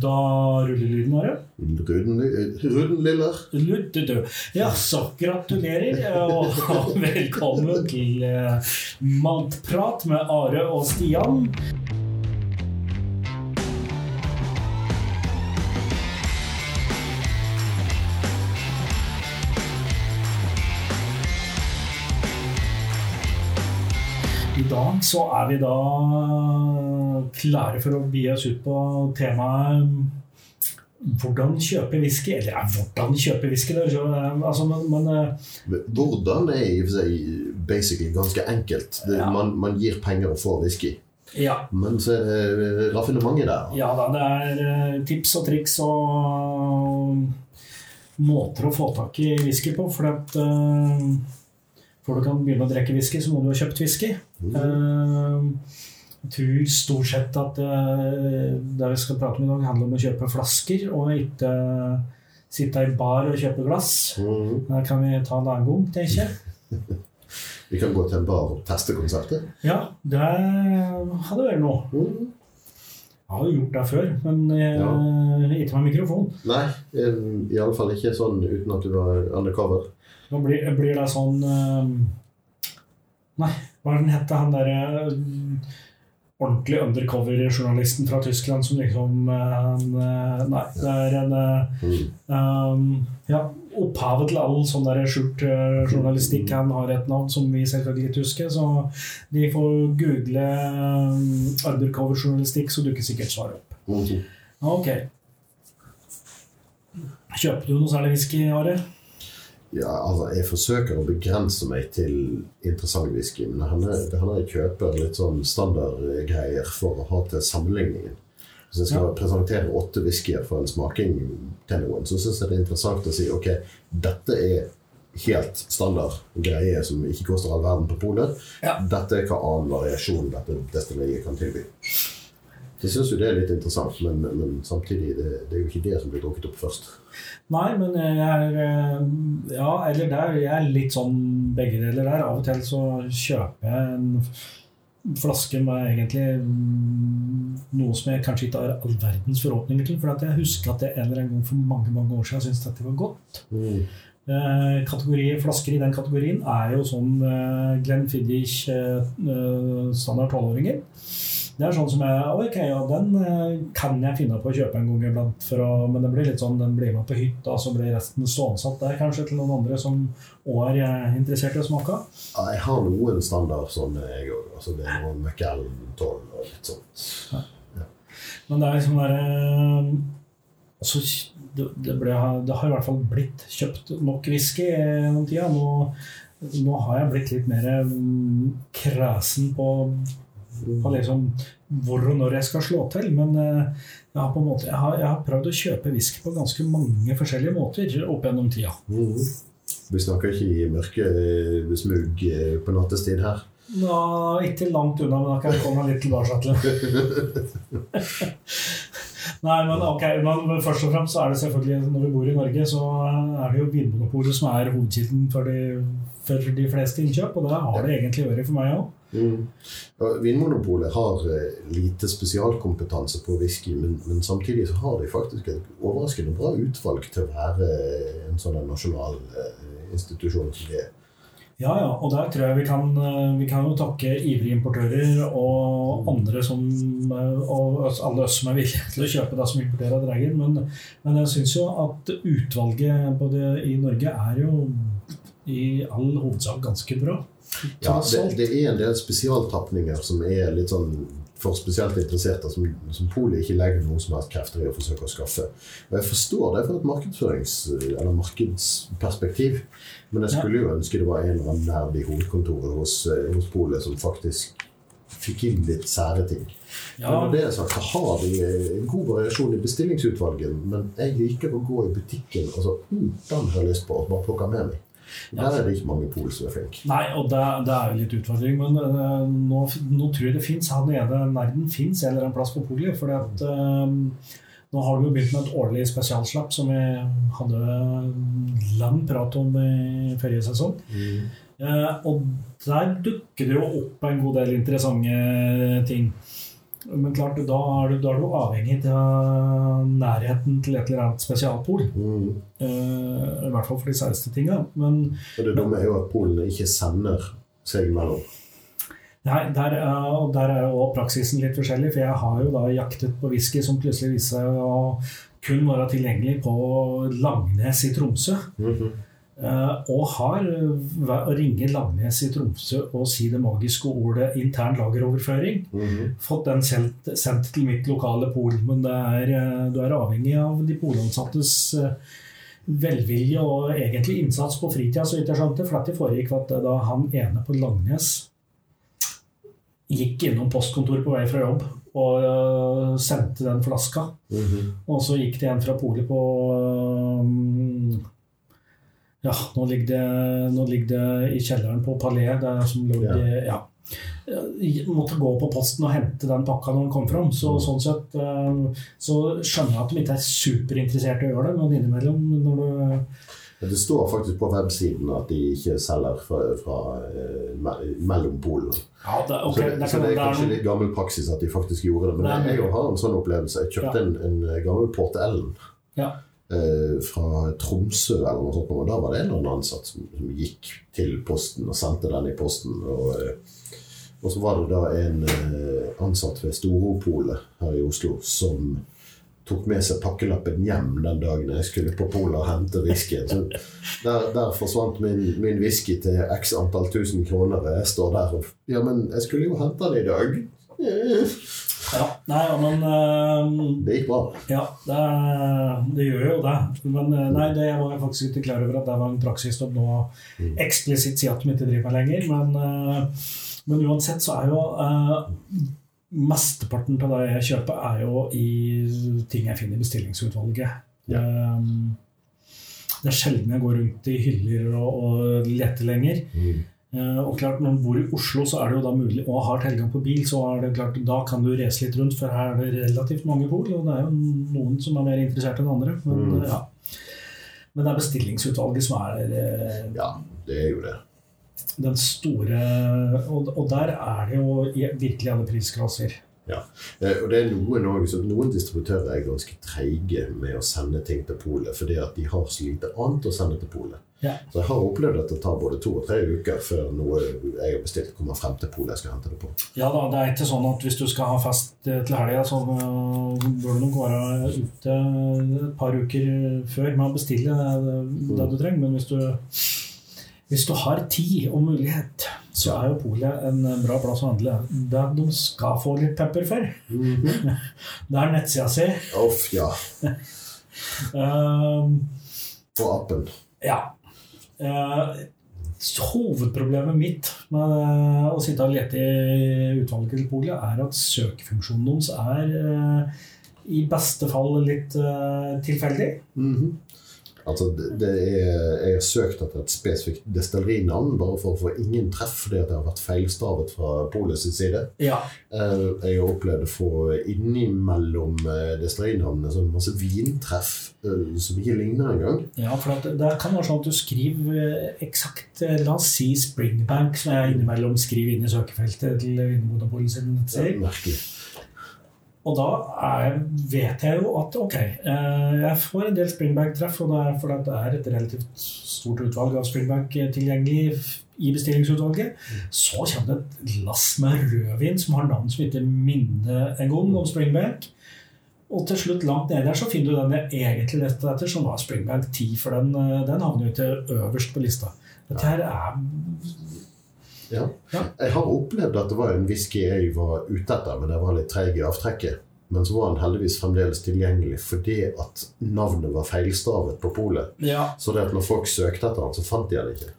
Da ruller lyden, Are. Ruden, Ruden Liller. Ja, så gratulerer, og velkommen til eh, Maltprat med Are og Stian. Dag så er vi da klare for å bi oss ut på temaet hvordan kjøpe whisky. Eller ja, hvordan kjøpe whisky. eh, Altså, men, men eh, Hvordan er i og for seg basically ganske enkelt. Det, Ja. man, man gir penger og får whisky. ja. Men så er det raffinementet der. Ja da, det er eh, tips og triks og måter å få tak i whisky på. For at uh, før du kan begynne å drikke whisky, så må du ha kjøpt whisky. Eh, jeg tror stort sett at eh, det vi skal prate om i dag, handler om å kjøpe flasker, og ikke sitte i bar og kjøpe glass. Mhm. Det kan vi ta en annen gang, tenker jeg. Vi kan gå til en bar og teste konseptet. Ja, det hadde vært noe. Mm. Jeg har jo gjort det før, men ja. ikke med mikrofon. Nei, iallfall ikke sånn uten at du var undercover. Nå blir, blir det sånn eh, Nei, hva er den hette han derre eh, ordentlig undercover-journalisten fra Tyskland som liksom eh, han, eh, Nei, det er en eh, Mhm. um, Ja, opphavet til all sånn der skjult eh, journalistikk. Han har et navn som vi selvfølgelig ikke husker, så de får google undercover-journalistikk, så dukker sikkert svaret opp. Mhm. Ok. Kjøper du noe særlig whisky, Are? Ja, altså, jeg forsøker å begrense meg til interessant whisky, men det hender jeg kjøper litt sånn standardgreier for å ha til sammenligningen. Hvis jeg skal presentere åtte whiskyer for en smaking til noen, så syns jeg det er interessant å si ok, dette er helt standard greie som ikke koster all verden på polet. Ja. Dette er hva annen variasjon dette destilleriet kan tilby. Jeg syns jo det er litt interessant, men, men samtidig det, det er jo ikke det som blir drukket opp først. Nei, men jeg er eh, Ja, eller der. Jeg er litt sånn begge deler der. Av og til så kjøper jeg en flaske med egentlig mm, noe som jeg kanskje ikke har all verdens forhåpninger til. For at jeg husker at jeg en eller annen gang for mange mange år siden syntes dette var godt. Mm. Kategorier, flasker i den kategorien er jo sånn Glenn Glenfiddich eh, eh, standard 12-åringer. Det er sånn som jeg Ok, ja, den eh, kan jeg finne på å kjøpe en gang iblant, men det blir litt sånn den blir med på hytta, så blir resten stående der kanskje til noen andre som òg er eh, interessert i å smake. Ja, jeg har noen standard sånne, jeg òg. Altså, det er noen Macallan 12 og litt sånt. Men det er liksom bare Altså, det, det, ble, det har i hvert fall blitt kjøpt nok whisky gjennom tida. Nå, nå har jeg blitt litt mer mm, kresen på, på liksom hvor og når jeg skal slå til. Men eh, jeg har, måte, jeg har, jeg har prøvd å kjøpe whisky på ganske mange forskjellige måter opp gjennom tida. Mhm. Vi snakker ikke i mørke eh, smug eh, på nattestid her. Nå, ikke langt unna, men da kan jeg komme litt tilbake til Nei, men ok, men først og fremst så er det selvfølgelig Når vi bor i Norge, så er det jo Vinmonopolet som er hovedkilden for de, for de fleste innkjøp. Og det har det egentlig vært for meg òg. Mm. Vinmonopolet har eh, lite spesialkompetanse på whisky, men, men samtidig så har de faktisk et overraskende bra utvalg til å være en sånn nasjonal eh, institusjon som de er. Ja, ja, og der tror jeg vi kan, eh, vi kan jo takke ivrige importører og andre som eh, Og alle oss som er villige til å kjøpe det som importerer dreier. Men, men jeg syns jo at utvalget både i Norge er jo i all hovedsak ganske bra. Ja, det, det er en del spesialtapninger som er litt sånn for spesielt interesserte, som, som Polet ikke legger noen som helst krefter i å forsøke å skaffe. Og Jeg forstår det fra et markedsførings- eller markedsperspektiv, men jeg skulle jo ønske det var en eller annen nerd i hovedkontoret hos, eh, hos Polet som faktisk fikk inn litt sære ting. Ja. Men når det er sagt, så har eh, en god variasjon i bestillingsutvalget, men jeg liker å gå i butikken og så mm, Den har jeg lyst på, og bare plukke med meg. Der er det ikke mange pol som er flinke. Nei, og det, det er jo litt utfordring, men uh, nå, nå tror jeg det fins Han ene nerden fins en eller annen plass på polet. For at øh, nå har vi jo begynt med et årlig spesialslapp som vi hadde lang prat om i forrige sesong. Eh, og der dukker det jo opp en god del interessante ting. Men klart, da er du, da er du avhengig av nærheten til et eller annet spesialpol. Mm. Eh, I hvert fall for de særeste tinga. Men Og det dumme er jo at polene ikke sender seg imellom. nei, der, er- og der er jo praksisen litt forskjellig. For jeg har jo da jaktet på whisky som plutselig viste seg å kun være tilgjengelig på Langnes i Tromsø. Mm Eh, og har å ringe Langnes i Tromsø og si det magiske ordet 'intern lageroverføring'. Mhm. Fått den sendt, sendt til mitt lokale pol. Men det er, eh, du er avhengig av de polansattes eh, velvilje og egentlig innsats på fritida, så vidt jeg skjønte. For det foregikk at da han ene på Langnes gikk innom postkontoret på vei fra jobb og eh, sendte den flaska. Mhm. Og så gikk det en fra polet på Ja, nå ligger, det, nå ligger det i kjelleren på Palais, der som lå Ja. ja. Måtte gå på posten og hente den pakka når den kom fram. Så sånn sett um, så skjønner jeg at de ikke er superinteressert i å gjøre det, men innimellom når du Det står faktisk på websiden at de ikke selger fra, fra eh, me- mellom polene. Ja, det, okay, så, det, det så det er det er kanskje litt gammel praksis at de faktisk gjorde det. Men jeg har en sånn opplevelse. Jeg kjøpte Ja. en, en gammel Port Ellen Ja. Eh, fra Tromsø eller noe sånt. Og da var det en eller annen ansatt som, som gikk til posten og sendte den i posten. Og, eh, og så var det da en eh, ansatt ved Storopolet her i Oslo som tok med seg pakkelappen hjem den dagen jeg skulle på polet og hente whiskyen. Der, der forsvant min, min whisky til x antall tusen kroner. Jeg står der og Ja, men jeg skulle jo hente den i dag. Ja, nei, ja, men uh, Det gikk bra. Ja, det, det gjør jo det. Men eh, nei, det var jeg faktisk ikke klar over at det var en praksis å nå eksplisitt sier at de ikke driver med lenger. Men, uh, men uansett så er jo uh, Mesteparten av det jeg kjøper, er jo i ting jeg finner i bestillingsutvalget. Ja. Um, Det er sjelden jeg går rundt i hyller og, og leter lenger. Eh, Og klart, Når man bor i Oslo så er det jo da mulig, og har tilgang på bil, så er det klart, da kan du race litt rundt, for her er det relativt mange pol. Og det er jo noen som er mer interessert enn andre. Men, Mm. eh, ja. men det er bestillingsutvalget som er eh, Ja, det er jo det. den store Og, og der er det jo virkelig alle prisklasser. Ja. Og det er noen, også, noen distributører er ganske treige med å sende ting til polet, fordi at de har så lite annet å sende til polet. Ja. Så jeg har opplevd at det tar både to og tre uker før noe jeg har bestilt, kommer frem til polet jeg skal hente det på. Ja da, det er ikke sånn at hvis du skal ha fest eh, til helga, så eh, bør du nok være ute et par uker før med å bestille det, det du trenger. Men hvis du, hvis du har tid og mulighet, så er jo polet en bra plass å handle. Det de skal få litt pepper for, det er nettsida si. Uff, ja. um, Og appen. Ja. Eh, hovedproblemet mitt med eh, å sitte og lete i utvalget til polet, er at søkefunksjonen deres er eh, i beste fall litt tilfeldig. Mhm. Altså, det, det er, jeg har søkt etter et spesifikt Destillerinavn bare for å få ingen treff fordi at det har vært feilstavet fra polets side. Ja. Eh, Jeg har opplevd å få innimellom destillerinavnene destillinavnene sånn masse vintreff eh, som ikke ligner engang. ja, for at det kan være sånn at du skriver eh, eksakt eh, La oss si Springbank, som jeg innimellom skriver inn i søkefeltet til Vinmonopolet sin Det er merkelig. Og da er, vet jeg jo at ok, eh, jeg får en del springback-treff, og det er fordi det er et relativt stort utvalg av springback tilgjengelig i bestillingsutvalget. Så kommer det et lass med rødvin som har navn som ikke minner engang om springback. Og til slutt, langt nede der, så finner du den jeg egentlig lette etter, som var springback 10, for den, eh, den havner jo ikke øverst på lista. Dette her er Ja. Jeg har opplevd at det var en whisky jeg var ute etter, men jeg var litt treig i avtrekket. Men så var den heldigvis fremdeles tilgjengelig fordi at navnet var feilstavet på polet. Ja, Så det at når folk søkte etter den, så fant de den ikke.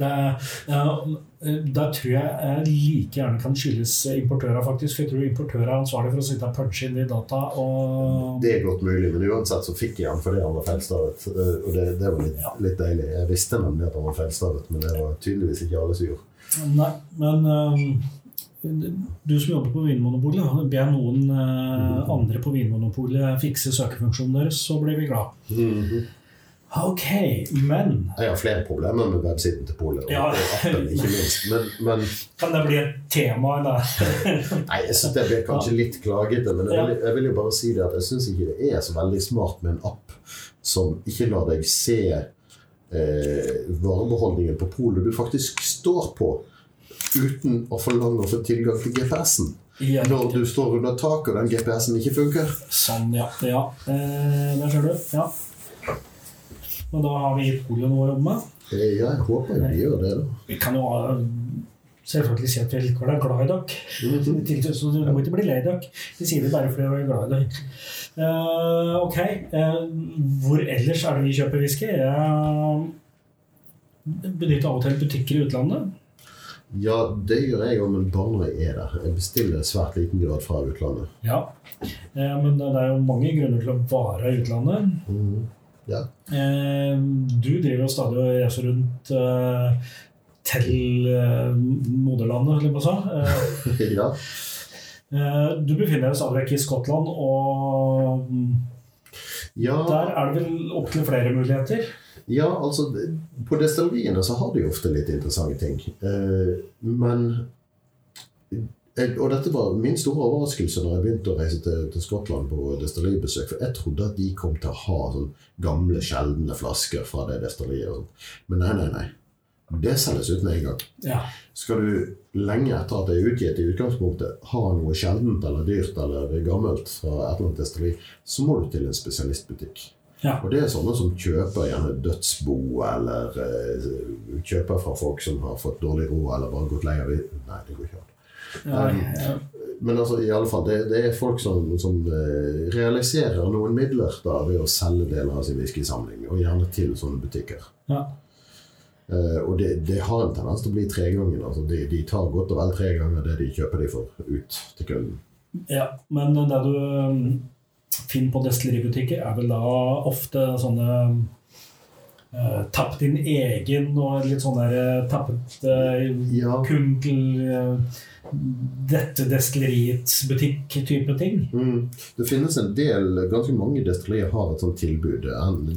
Der tror jeg like gjerne kan skyldes importører, faktisk. For jeg tror importører er ansvarlig for å sitte og punche inn i data. Og Det er godt mulig, men uansett så fikk jeg den fordi han var feilstavet. eh, Og det, det var litt, litt deilig. Jeg visste nemlig at han var feilstavet, men det var tydeligvis ikke alle som gjorde. Nei, men øhm, du som jobber på Vinmonopolet, be noen øh, andre på Vinmonopolet fikse søkefunksjonen deres, så blir vi glad. Ok, men Jeg har flere problemer med websiden til Polet. Ja. appen, ikke minst. Men, men Kan det bli et tema, eller? Nei, jeg synes det blir kanskje litt klagete, men jeg vil, jeg vil jo bare si det at jeg syns ikke det er så veldig smart med en app som ikke lar deg se eh, varebeholdningen på polet du faktisk står på, uten å forlange å få tilgang til GPS-en. Ja, Når du står under taket og den GPS-en ikke funker. Sånn, ja. ja. Eh, der ser du. Ja. Men da har vi Polet noe å jobbe med. Ja, jeg håper vi gjør det, da. Vi kan jo eh, selvfølgelig si at vi likevel er glad i dere. Til- Så du må ikke bli lei dere. Vi sier det bare fordi vi er glad i dere. Uh, ok. Uh, hvor ellers er det vi kjøper whisky? Jeg benytter av og til butikker i utlandet. Ja, det gjør jeg òg, men bare når jeg er der. Jeg bestiller svært liten grad fra utlandet. Ja. Eh, men det er jo mange grunner til å være i utlandet. Mhm. Ja. Eh, du driver jo stadig og reiser rundt eh, til eh, moderlandet, eller hva sa. Eh, ja. eh, du befinner deg stadig vekk i Skottland, og ja. der er det vel opptil flere muligheter. Ja, altså På destilleriene så har de ofte litt interessante ting. Eh, men Og dette var min store overraskelse når jeg begynte å reise til, til Skottland på destilleribesøk. For jeg trodde at de kom til å ha sånn gamle, sjeldne flasker fra det destilleriet. Men nei, nei, nei. Det selges ut med en gang. Ja. Skal du lenge etter at det er utgitt i utgangspunktet, ha noe sjeldent eller dyrt eller gammelt fra et eller annet destilleri, så må du til en spesialistbutikk. Ja. Og det er sånne som kjøper gjerne dødsbo, eller eh, kjøper fra folk som har fått dårlig råd, eller bare gått lei av det. Nei, det går ikke an. Ja, ja. Men altså, i alle fall, det, det er folk som, som eh, realiserer noen midler da, ved å selge deler av sin whiskysamling, og gjerne til sånne butikker. Ja. Uh, og det, det har en tendens til å bli tregangen. Altså, de, de tar godt og vel tre ganger det de kjøper de for ut til kunden. ja. Men det du mm, finner på destilleributikker, er vel da ofte sånne uh, Tapp din egen og litt sånn der eh, tappet uh, Ja. kunkel eh, dette destilleriets butikk-type ting. Mm. Det finnes en del, ganske mange destillerier har et sånt tilbud.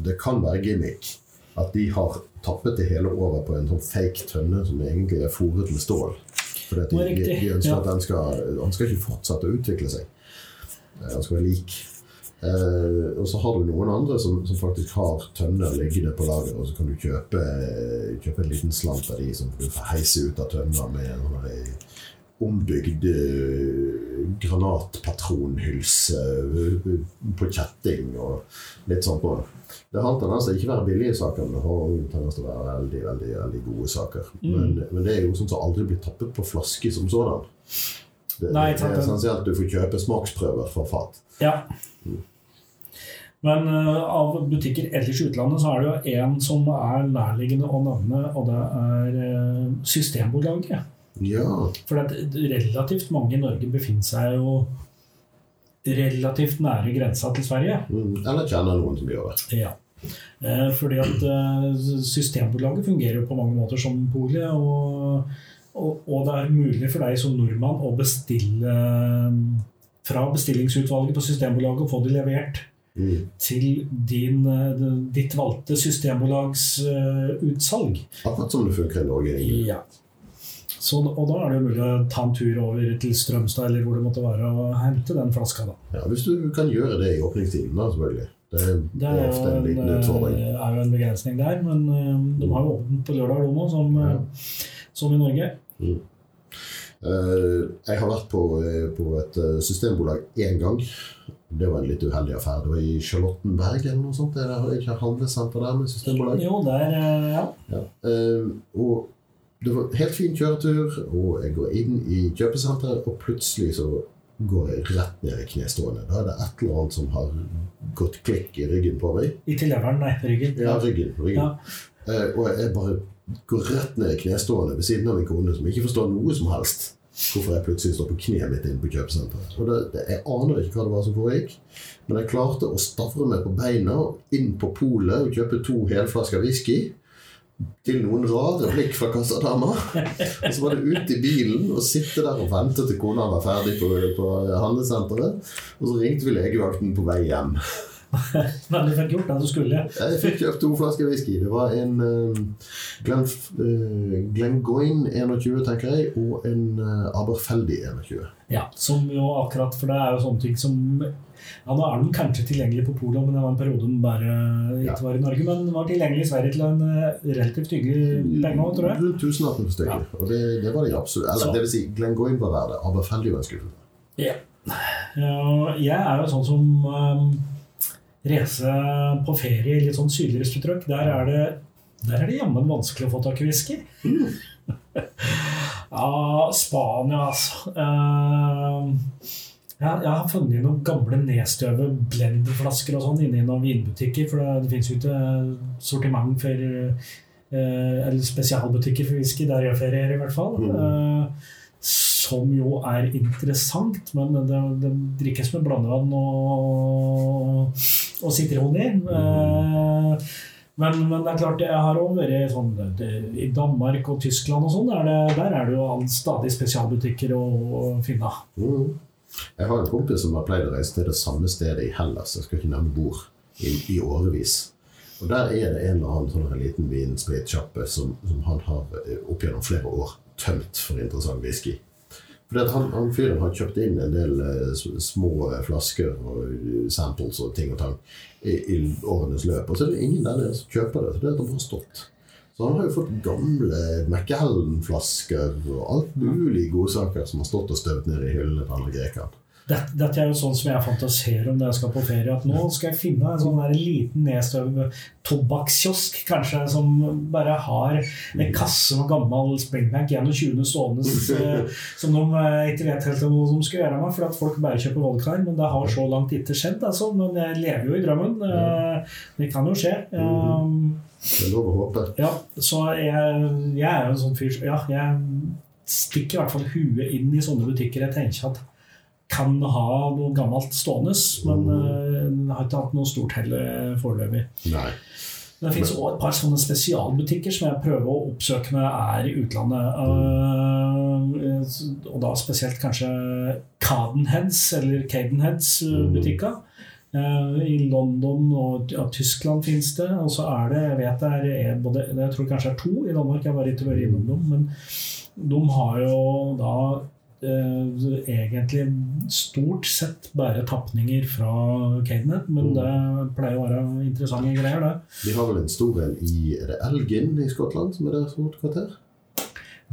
Det kan være gimmick. At de har tappet det hele over på en sånn fake tønne som egentlig er fòret med stål. For de, de, de ønsker ja. at den skal, den skal ikke fortsette å utvikle seg. Den Han skal være lik. Eh, og så har du noen andre som, som faktisk har tønner liggende på lager, og så kan du kjøpe, kjøpe en liten slant av de som du får heise ut av tønna med sånn ombygd eh, granatpatronhylse eh, på kjetting og litt sånt på. Det har en tendens til ikke være billige saker, men det har en tendens til å være veldig veldig, veldig gode saker. Men, men det er jo sånn som aldri blir tappet på flaske som sådan. Det, Nei, det er essensielt du får kjøpe smaksprøver fra fat. Ja. Men uh, av butikker ellers i utlandet så er det jo en som er nærliggende å nevne, og det er uh, Systembolaget. Ja. For at relativt mange i Norge befinner seg jo relativt nære grensa til Sverige. Mm, Eller kjenner noen som gjør det. Ja. Eh, Fordi at eh, Systembolaget fungerer jo på mange måter som polet, og, og, og det er mulig for deg som nordmann å bestille fra bestillingsutvalget på Systembolaget og få det levert Mm. til din, eh, ditt valgte Systembolags uh, utsalg. Akkurat som det funker i Norge. egentlig. Ja. Så, og da er det jo mulig å ta en tur over til Strømstad eller hvor det måtte være, og hente den flaska. da. Ja, hvis du kan gjøre det i åpningstiden, da, selvfølgelig. Det Det er ofte en en, liten utfordring. eh, er jo en begrensning der, men eh, de har jo åpent på lørdag nå som, ja. som i Norge. Eh, jeg har vært på, eh, på et eh, systembolag én gang. Det var en litt uheldig affære. Det var i Charlottenberg eller noe sånt. Er det ikke handlesenter der med systembolag? Jo, der, eh, ja. Ja. Eh, og det var helt fin kjøretur, og jeg går inn i kjøpesenteret, og plutselig så går jeg rett ned i knestående. Da er det et eller annet som har gått klikk i ryggen på meg. I tilheveren, nei, ryggen. Ja, ryggen. ryggen. Ja. Eh, og jeg bare går rett ned i knestående ved siden av en kone som ikke forstår noe som helst. Hvorfor jeg plutselig står på kneet mitt inne på kjøpesenteret. Og det, det, jeg aner ikke hva det var som foregikk, men jeg klarte å stavre meg på beina inn på polet og kjøpe to helflasker whisky. Til noen rare blikk fra kassadama. Og så var det ut i bilen og sitte der og vente til kona var ferdig på, på handlesenteret. Og så ringte vi legevakten på vei hjem. Men du fikk gjort det du skulle. Jeg fikk kjøpt to flasker whisky. Det var en uh, Glen, uh, Glengoyne 21, tenker jeg, og en uh, Aberfeldi 21. Ja, som jo akkurat For det er jo sånne ting som Ja, nå er den kanskje tilgjengelig på Polo, men det var en periode den bare ikke var i Norge. Men den var tilgjengelig i Sverige til en relativt hyggelig penge òg, tror jeg. Rundt tusenlappen for stykket. Ja. Og det, det, var de absolutt. Eller Så. det vil si, Glengoyne var verdt det. Aberfeldi var en skuffelse. Ja. ja. Jeg er jo sånn som um, reise på ferie i litt sånn sydligere strøk. Der er det der er det jammen vanskelig å få tak i whisky. Mm. ja, Spania, altså. Uh, ja, jeg har funnet noen gamle nedstøve blenderflasker og sånn inne i noen vinbutikker. For det, det fins jo ikke sortiment for uh, Eller spesialbutikker for whisky der jeg ferierer, i hvert fall. Mm. Uh, som jo er interessant, men det, det drikkes med blandevann og, og sitron i. Mm. Men, men, det er klart, jeg har òg vært sånn I Danmark og Tyskland og sånn, der, er det jo stadig spesialbutikker å, å finne. Mm. Jeg har en kompis som har pleid å reise til det samme stedet i Hellas, jeg skal ikke nevne hvor, i, i årevis. Og Der er det en eller annen sånn liten vinspritsjappe som, som han har eh, opp gjennom flere år tømt for interessant whisky. Fordi han, han fyren har kjøpt inn en del uh, små flasker og samples og ting og tang i, i, årenes løp. Og så er det ingen der nede som kjøper det, for det har stått. Så han har jo fått gamle McAllen-flasker og alt mulig godsaker som har stått og støvet ned i hyllene til alle grekerne. Dette, dette, er jo sånn som jeg fantaserer om når jeg skal på ferie. At nå skal jeg finne en sånn der liten nedstøv tobakkskiosk kanskje, som bare har en kasse med gammel Springbank 21 stående eh, som de eh, ikke vet helt hva de skal gjøre med, for at folk bare kjøper vodka Men det har så langt ikke skjedd. Altså. Men jeg lever jo i drømmen. Eh, det kan jo skje. Det er lov å håpe. Ja, så jeg, jeg er jo en sånn fyr Ja, jeg stikker i hvert fall huet inn i sånne butikker. Jeg tenker at kan ha noe gammelt stående, men mm. uh, har ikke hatt noe stort heller foreløpig. Det fins òg et par sånne spesialbutikker som jeg prøver å oppsøke når jeg er i utlandet. Uh, og da spesielt kanskje Cadenheads eller Cadenheads-butikker. Uh, I London og ja, Tyskland fins det. Og så er det Jeg vet det er både, Jeg tror kanskje er to i Danmark, jeg har ikke vært innom dem. Men de har jo da eh, egentlig stort sett bare tapninger fra Cadenet, men mm. det pleier å være interessante greier, det. De har vel en stor en i Er det Elgin i Skottland som er deres hovedkvarter?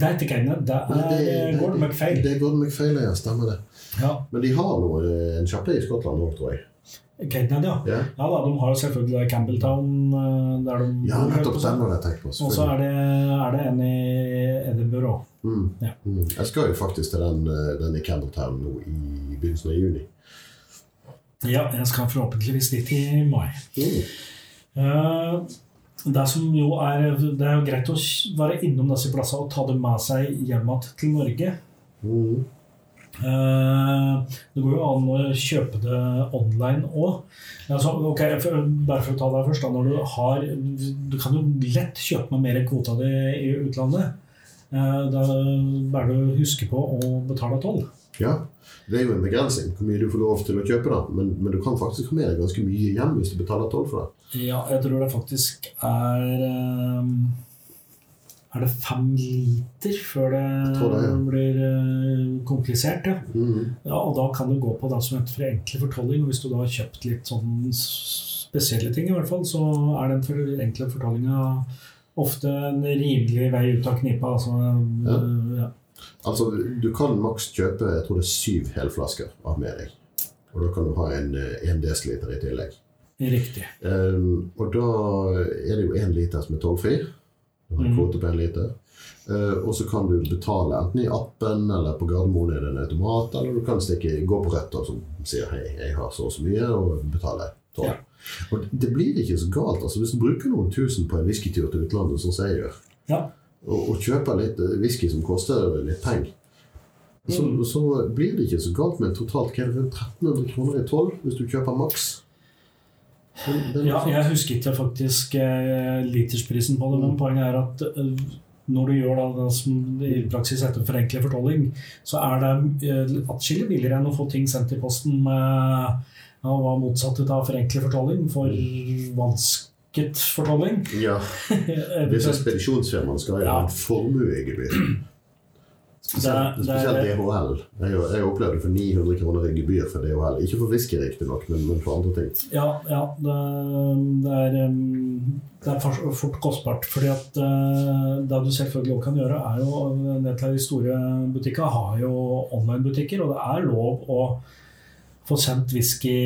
Det er ikke Cadenet, det er, Nei, det, er Gordon McFail. Det er Gordon McFail, ja. Stemmer det. Ja. Men de har noe, en kjappe i Skottland òg, tror jeg. Cadenet, ja. Yeah. ja da, de har selvfølgelig Campbelltown. Eh, der de ja, nettopp den har jeg tenkt på. Og så er det, er det en i Edinburgh. Mm. Ja. Mm. Jeg skal jo faktisk til den, eh, den, i Campbelltown nå i begynnelsen av juni. Ja, jeg skal forhåpentligvis dit i mai. Mm. Uh, det er Det er jo greit å være innom disse plassene og ta dem med seg hjem igjen til Norge. Mm. Uh, det går jo an å kjøpe det online òg. Altså, okay, bare for å ta deg først. Da, du, har, du kan jo lett kjøpe med mer di i utlandet. Eh, da bør du huske på å betale toll. Ja, det er jo en begrensning hvor mye du får lov til å kjøpe. da, Men, men du kan faktisk ha med deg ganske mye hjem hvis du betaler toll for det. Ja, jeg tror det faktisk er um, Er det fem liter før det, det ja. blir uh, komplisert? Ja. Mm -hmm. ja. Og da kan du gå på det som heter for enkle fortolling. Hvis du da har kjøpt litt sånn spesielle ting, i hvert fall, så er den for enkle fortollinga ofte en rimelig vei ut av knipa. Altså, ja. ja. altså, du kan maks kjøpe jeg tror det er syv helflasker av med deg. Og da kan du ha en, en dl i tillegg. Riktig. Um, og da er det jo én liter som er tollfri. Du har en mhm. kvote på én liter. Uh, og så kan du betale enten i appen eller på Gardermoen er det en automat, eller du kan stikke, gå på Rødt og sier hei, jeg har så og så mye, og betale toll. Ja. Og det blir ikke så galt. altså Hvis du bruker noen tusen på en whiskytur til utlandet, sånn som jeg gjør, ja. og, og, kjøper litt eh, whisky som koster litt penger, mm. så, blir det ikke så galt med totalt hva er det, 1300 kroner i toll hvis du kjøper maks. Ja, jeg husker ikke faktisk eh, litersprisen på det, men mm. poenget er at eh, når du gjør da, det som i praksis heter forenklet fortolling, så er det eh, atskillig billigere enn å få ting sendt i posten med Ja, var motsatt av forenklet fortolling? For vansket fortolling? Ja, Disse spedisjonsfirmaene skal ha Ja. en formuegebyr. Spesielt, Det er- er- spesielt DHL. Jeg, jeg opplevde for 900 kroner i gebyr for DHL. Ikke for whisky, riktignok, men, men for andre ting. Ja, ja det, det, er, det er for- fort kostbart. fordi at uh, det du selvfølgelig også kan gjøre, er jo En del av de store butikkene har jo online-butikker, og det er lov å få sendt whisky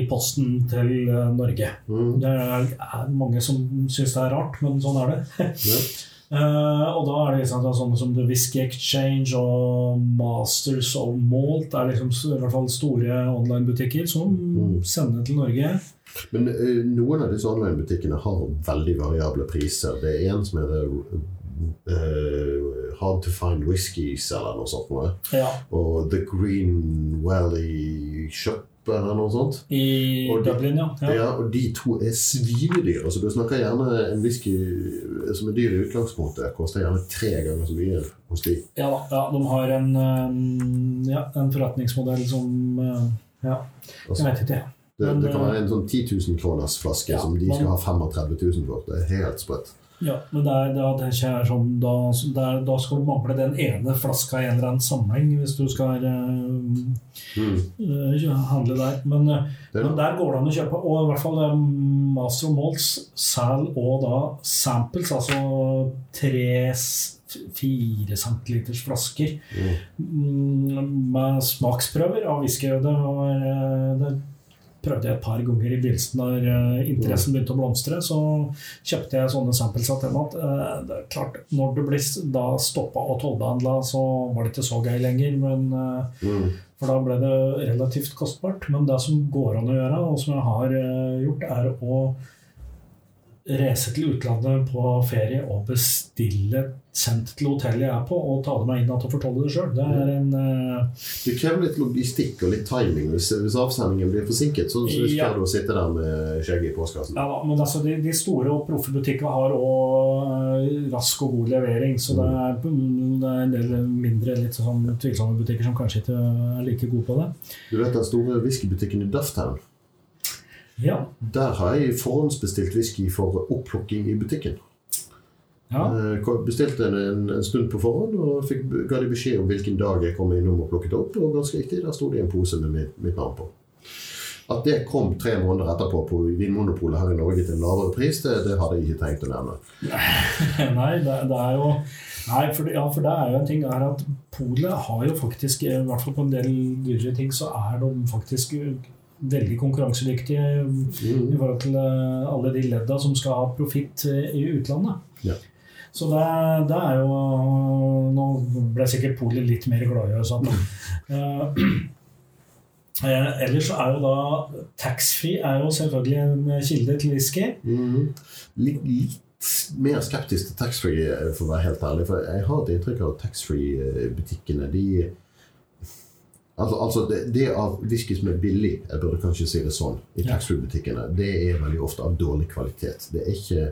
i posten til uh, Norge. Mm. Det er, mange som syns det er rart, men sånn er det. Eh, og da er det liksom, sånne som The Whisky Exchange og Masters of Malt er liksom i hvert fall store online-butikker som Mm. sender til Norge. Men uh, noen av disse online-butikkene har veldig variable priser. Det er en som heter eh, Hard to Find Whiskies eller noe sånt. Noe. Ja, Og The Green Valley Shop eller noe sånt. I Og de- Dublin, ja. Ja. ja. og de to er svinedyre. Så du snakker gjerne en whisky som er dyr i utgangspunktet, koster gjerne tre ganger så mye hos de. Ja, da, ja, de har en, um, ja, en forretningsmodell som uh, Ja, jeg Altså, vet ikke. det, men, det kan eh, være en sånn 10 000 kroners flaske som de skal ha 35 000 for. Det er helt sprøtt. Ja, men det er, det er ikke er sånn, da, det er, da skal du mangle den ene flaska i en eller annen sammenheng hvis du skal uh, Mm. uh, handle der. Men, uh, Det men der går det an å kjøpe. Og i hvert fall um, Master of Malts selger og da samples, altså tre fire centiliters flasker Mm. mm, med smaksprøver av whisky. Det, var, det prøvde jeg et par ganger i begynnelsen når uh, interessen begynte å blomstre. Så kjøpte jeg sånne samples av temaet. Uh, det er klart, når det blir da stoppa og tollbehandla, så var det ikke så gøy lenger. Men uh, Mm. for da ble det relativt kostbart. Men det som går an å gjøre, og som jeg har eh, gjort, er å reise til utlandet på ferie og bestille sendt til hotellet jeg er på, og ta det meg inn igjen og fortelle det sjøl. Det er en uh... Det krever litt logistikk og litt timing. Hvis, hvis avsendingen blir forsinket, så så Ja. du å sitte der med skjegget i postkassen. Ja men altså de, de store og proffe butikkene har òg rask og god levering. Så det er, det er en del mindre litt sånn tvilsomme butikker som kanskje ikke er like gode på det. Du vet den store whiskybutikken i Dufftown? Ja, Der har jeg forhåndsbestilt whisky for oppplukking i butikken. Ja. Eh, Bestilte en, en, en stund på forhånd og fikk, ga de beskjed om hvilken dag jeg kom innom og plukket opp. Og ganske riktig, der sto det en pose med mitt, mitt navn på. At det kom tre måneder etterpå på Vinmonopolet her i Norge til en lavere pris, det, det hadde jeg ikke tenkt å nevne. Nei, det, det er jo Nei, for, ja, for det er jo en ting er at Polet har jo faktisk, i hvert fall på en del dyrere ting, så er de faktisk veldig konkurransedyktige i Mm. forhold til eh, alle de ledda som skal ha profitt eh, i utlandet. Ja. Så det, det er jo Nå ble sikkert Polet litt mer gladgjøre, sånn. Eh, eh, ellers så er jo da taxfree er jo selvfølgelig en kilde til whisky. Mm. Litt, litt mer skeptisk til taxfree, eh, for å være helt ærlig. For jeg har et inntrykk av at taxfree-butikkene de Altså, altså det, det av whisky som er billig, jeg burde kanskje si det sånn, i taxfree-butikkene, det er veldig ofte av dårlig kvalitet. Det er ikke,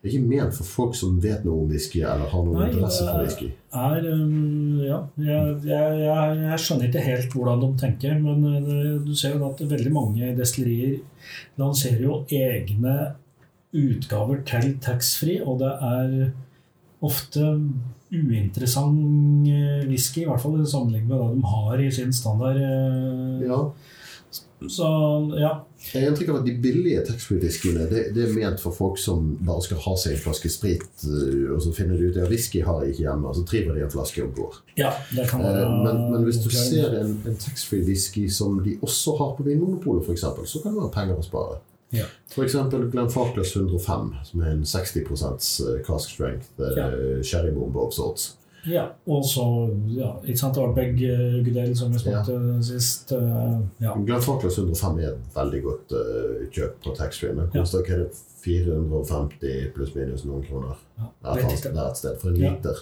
det er ikke ment for folk som vet noe om whisky, eller har noen Nei, interesse for whisky. er um, Ja, jeg, jeg, jeg, jeg skjønner ikke helt hvordan de tenker, men uh, du ser jo at veldig mange destillerier lanserer jo egne utgaver til taxfree, og det er ofte uinteressant eh, whisky, i hvert fall sammenlignet med det de har i sin standard. eh, Ja. Så ja. Jeg har inntrykk av at de billige taxfree-diskene det, det er ment for folk som bare skal ha seg en flaske sprit, eh, og så finner de ut at whisky har jeg ikke hjemme, og så triver de en flaske og går. ja det kan Eh, Men, men hvis du ser en, en taxfree-whisky som de også har på Vinmonopolet, f.eks., så kan det være penger å spare. Ja. F.eks. Glenfarclas 105, som er en 60 cask strength eh, Ja. sherrybombe of sorts. Ja, og så ja, ikke sant, Ardbeg uh, Gudel, som vi smakte sist. Uh, ja. Glenfarclas 105 er et veldig godt uh, kjøp på taxfree. Men Ja. koster er det, 450 pluss minus noen kroner. Ja, det, er det er et sted for en Ja. liter.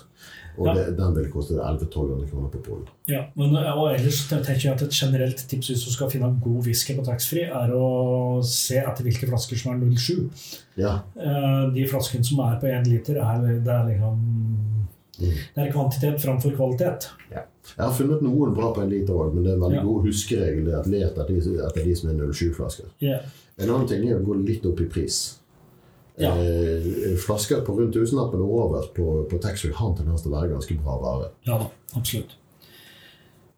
Og Ja. det, den vil koste 1100-1200 kroner på Polen. Ja, men eh, og ellers tenker jeg at et generelt tips hvis du skal finne god whisky på taxfree, er å se etter hvilke flasker som er 07. Ja, De flaskene som er på 1 liter, er, det er liksom. Det er kvantitet framfor kvalitet. Jeg har funnet noen bra på en liter òg, men det er en veldig Ja. god huskeregel at let etter de, etter de som er 07-flasker. Yeah. En annen ting er å gå litt opp i pris. Ja. Eh, flasker på rundt tusenlappen og over på, på taxfree har en tendens til å være ganske bra vare. Ja da, absolutt.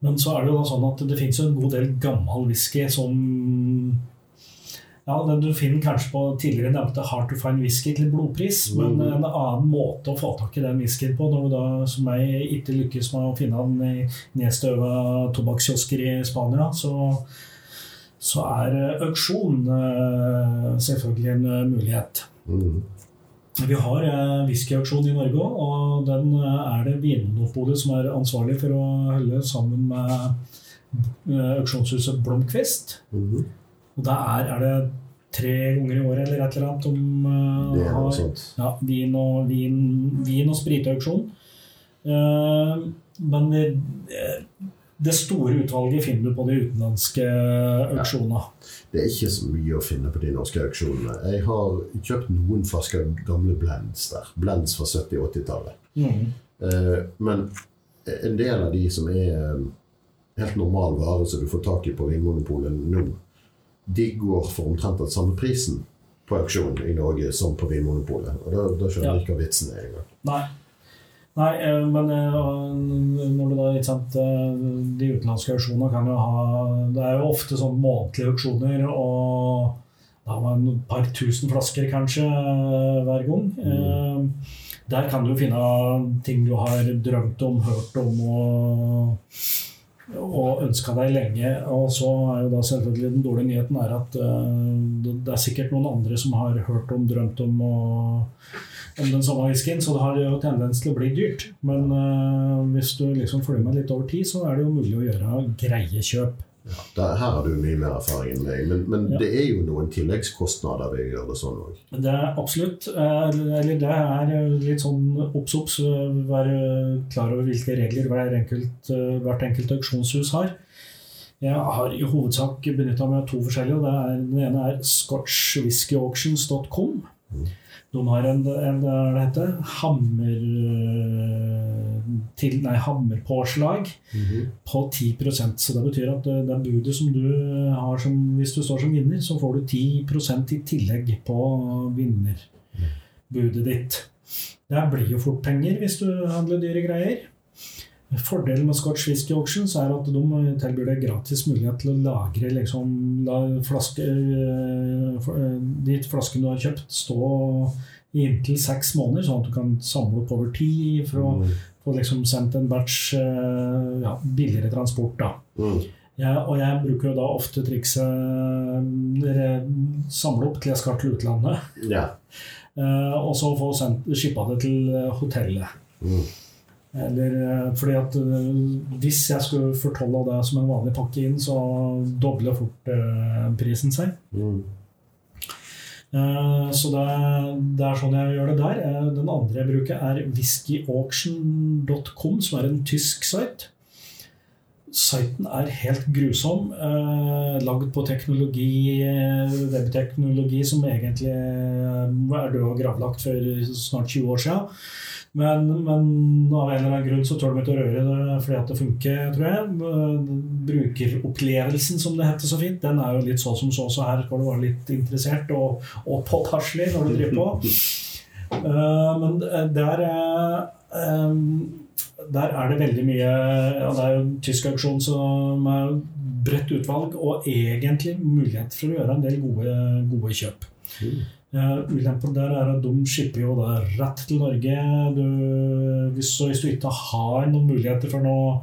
Men så er det jo da sånn at det finnes jo en god del gammel whisky som Ja, du finner kanskje på tidligere nevnte Hard to find whisky til blodpris, Mm. men en annen måte å få tak i den whiskyen på, når du da som meg ikke lykkes med å finne den i nedstøva tobakkskiosker i Spania, så, så er eh, auksjon eh, selvfølgelig en eh, mulighet. Mm. Vi har whiskyauksjon i Norge òg, og den er det Vinmonopolet som er ansvarlig for å holde sammen med auksjonshuset Blomkvist. Mm. Og der er, er det tre ganger i året eller et eller annet de uh, noe har ja, vin, og, vin, vin og spritauksjon. Uh, men det, det store utvalget finner du på de utenlandske auksjonene. Det er ikke så mye å finne på de norske auksjonene. Jeg har kjøpt noen flasker gamle blends der. Blends fra 70- og 80-tallet. Mm. Uh, men en del av de som er eh, helt normal vare som du får tak i på Vinmonopolet nå, de går for omtrent den samme prisen på auksjon i Norge som på Vinmonopolet. Og da, da skjønner Ja. jeg ikke hva vitsen er engang. Nei. Nei, eh, men eh, når du da, ikke sant, eh, de utenlandske auksjonene kan jo ha Det er jo ofte sånn månedlige auksjoner, og da har man et par tusen flasker kanskje eh, hver gang. Mm. Der kan du finne ting du har drømt om, hørt om og, og ønska deg lenge. Og så er jo da selvfølgelig den dårlige nyheten er at eh, det er sikkert noen andre som har hørt om, drømt om og om den samme whiskyen, så det har jo tendens til å bli dyrt. Men øh, hvis du liksom følger med litt over tid, så er det jo mulig å gjøre greie kjøp. Ja, der, her har du mye mer erfaring enn meg, men, men Ja. det er jo noen tilleggskostnader ved å gjøre det sånn òg. Det er absolutt. eh, Eller det er litt sånn obs, obs. øh, Være klar over hvilke regler hver enkelt, hvert enkelt auksjonshus har. Jeg har i hovedsak benytta meg av to forskjellige. og det er, Den ene er scotchwhiskyauctions.com. De har en, en hva det heter, hammer, øh, til, nei, hammerpåslag på 10% Så det betyr at øh, det budet som du har som, hvis du står som vinner, så får du 10% i tillegg på vinnerbudet ditt. Det blir jo fort penger hvis du handler dyre greier. Fordelen med Scotch Whisky Auctions er at de tilbyr deg gratis mulighet til å lagre liksom, la flasker, for- øh, de flaskene du har kjøpt, stå i inntil seks måneder, sånn at du kan samle opp over tid for å Mm. få liksom sendt en batch øh, ja, billigere transport. Mm. Jeg, og jeg bruker jo da ofte trikset samle opp til jeg skal til utlandet, yeah. og så få sendt, shippa det til hotellet. Mm. Eller øh, fordi at øh, hvis jeg skulle fortolle det som en vanlig pakke inn, så dobler fort øh, prisen seg. Mm. Eh, Så det, det er sånn jeg gjør det der. Eh, Den andre jeg bruker, er whiskyauction.com, som er en tysk site. Siten er helt grusom. Eh, lagd på teknologi, eh, webteknologi som egentlig eh, er død og gravlagt for snart 20 år siden. Men, men av en eller annen grunn så tør de ikke å røre det fordi at det funker, tror jeg. Eh, Brukeropplevelsen, som det heter så fint, den er jo litt så som så, så her skal du være litt interessert og, og påtasselig når du driver på. Eh, men der eh, der er det veldig mye ja, Det er jo en tysk auksjon som er bredt utvalg, og egentlig mulighet for å gjøre en del gode, gode kjøp. Mm. Uh, ulempen der er at de shipper jo da rett til Norge. Du, hvis, hvis du ikke har noen muligheter for noe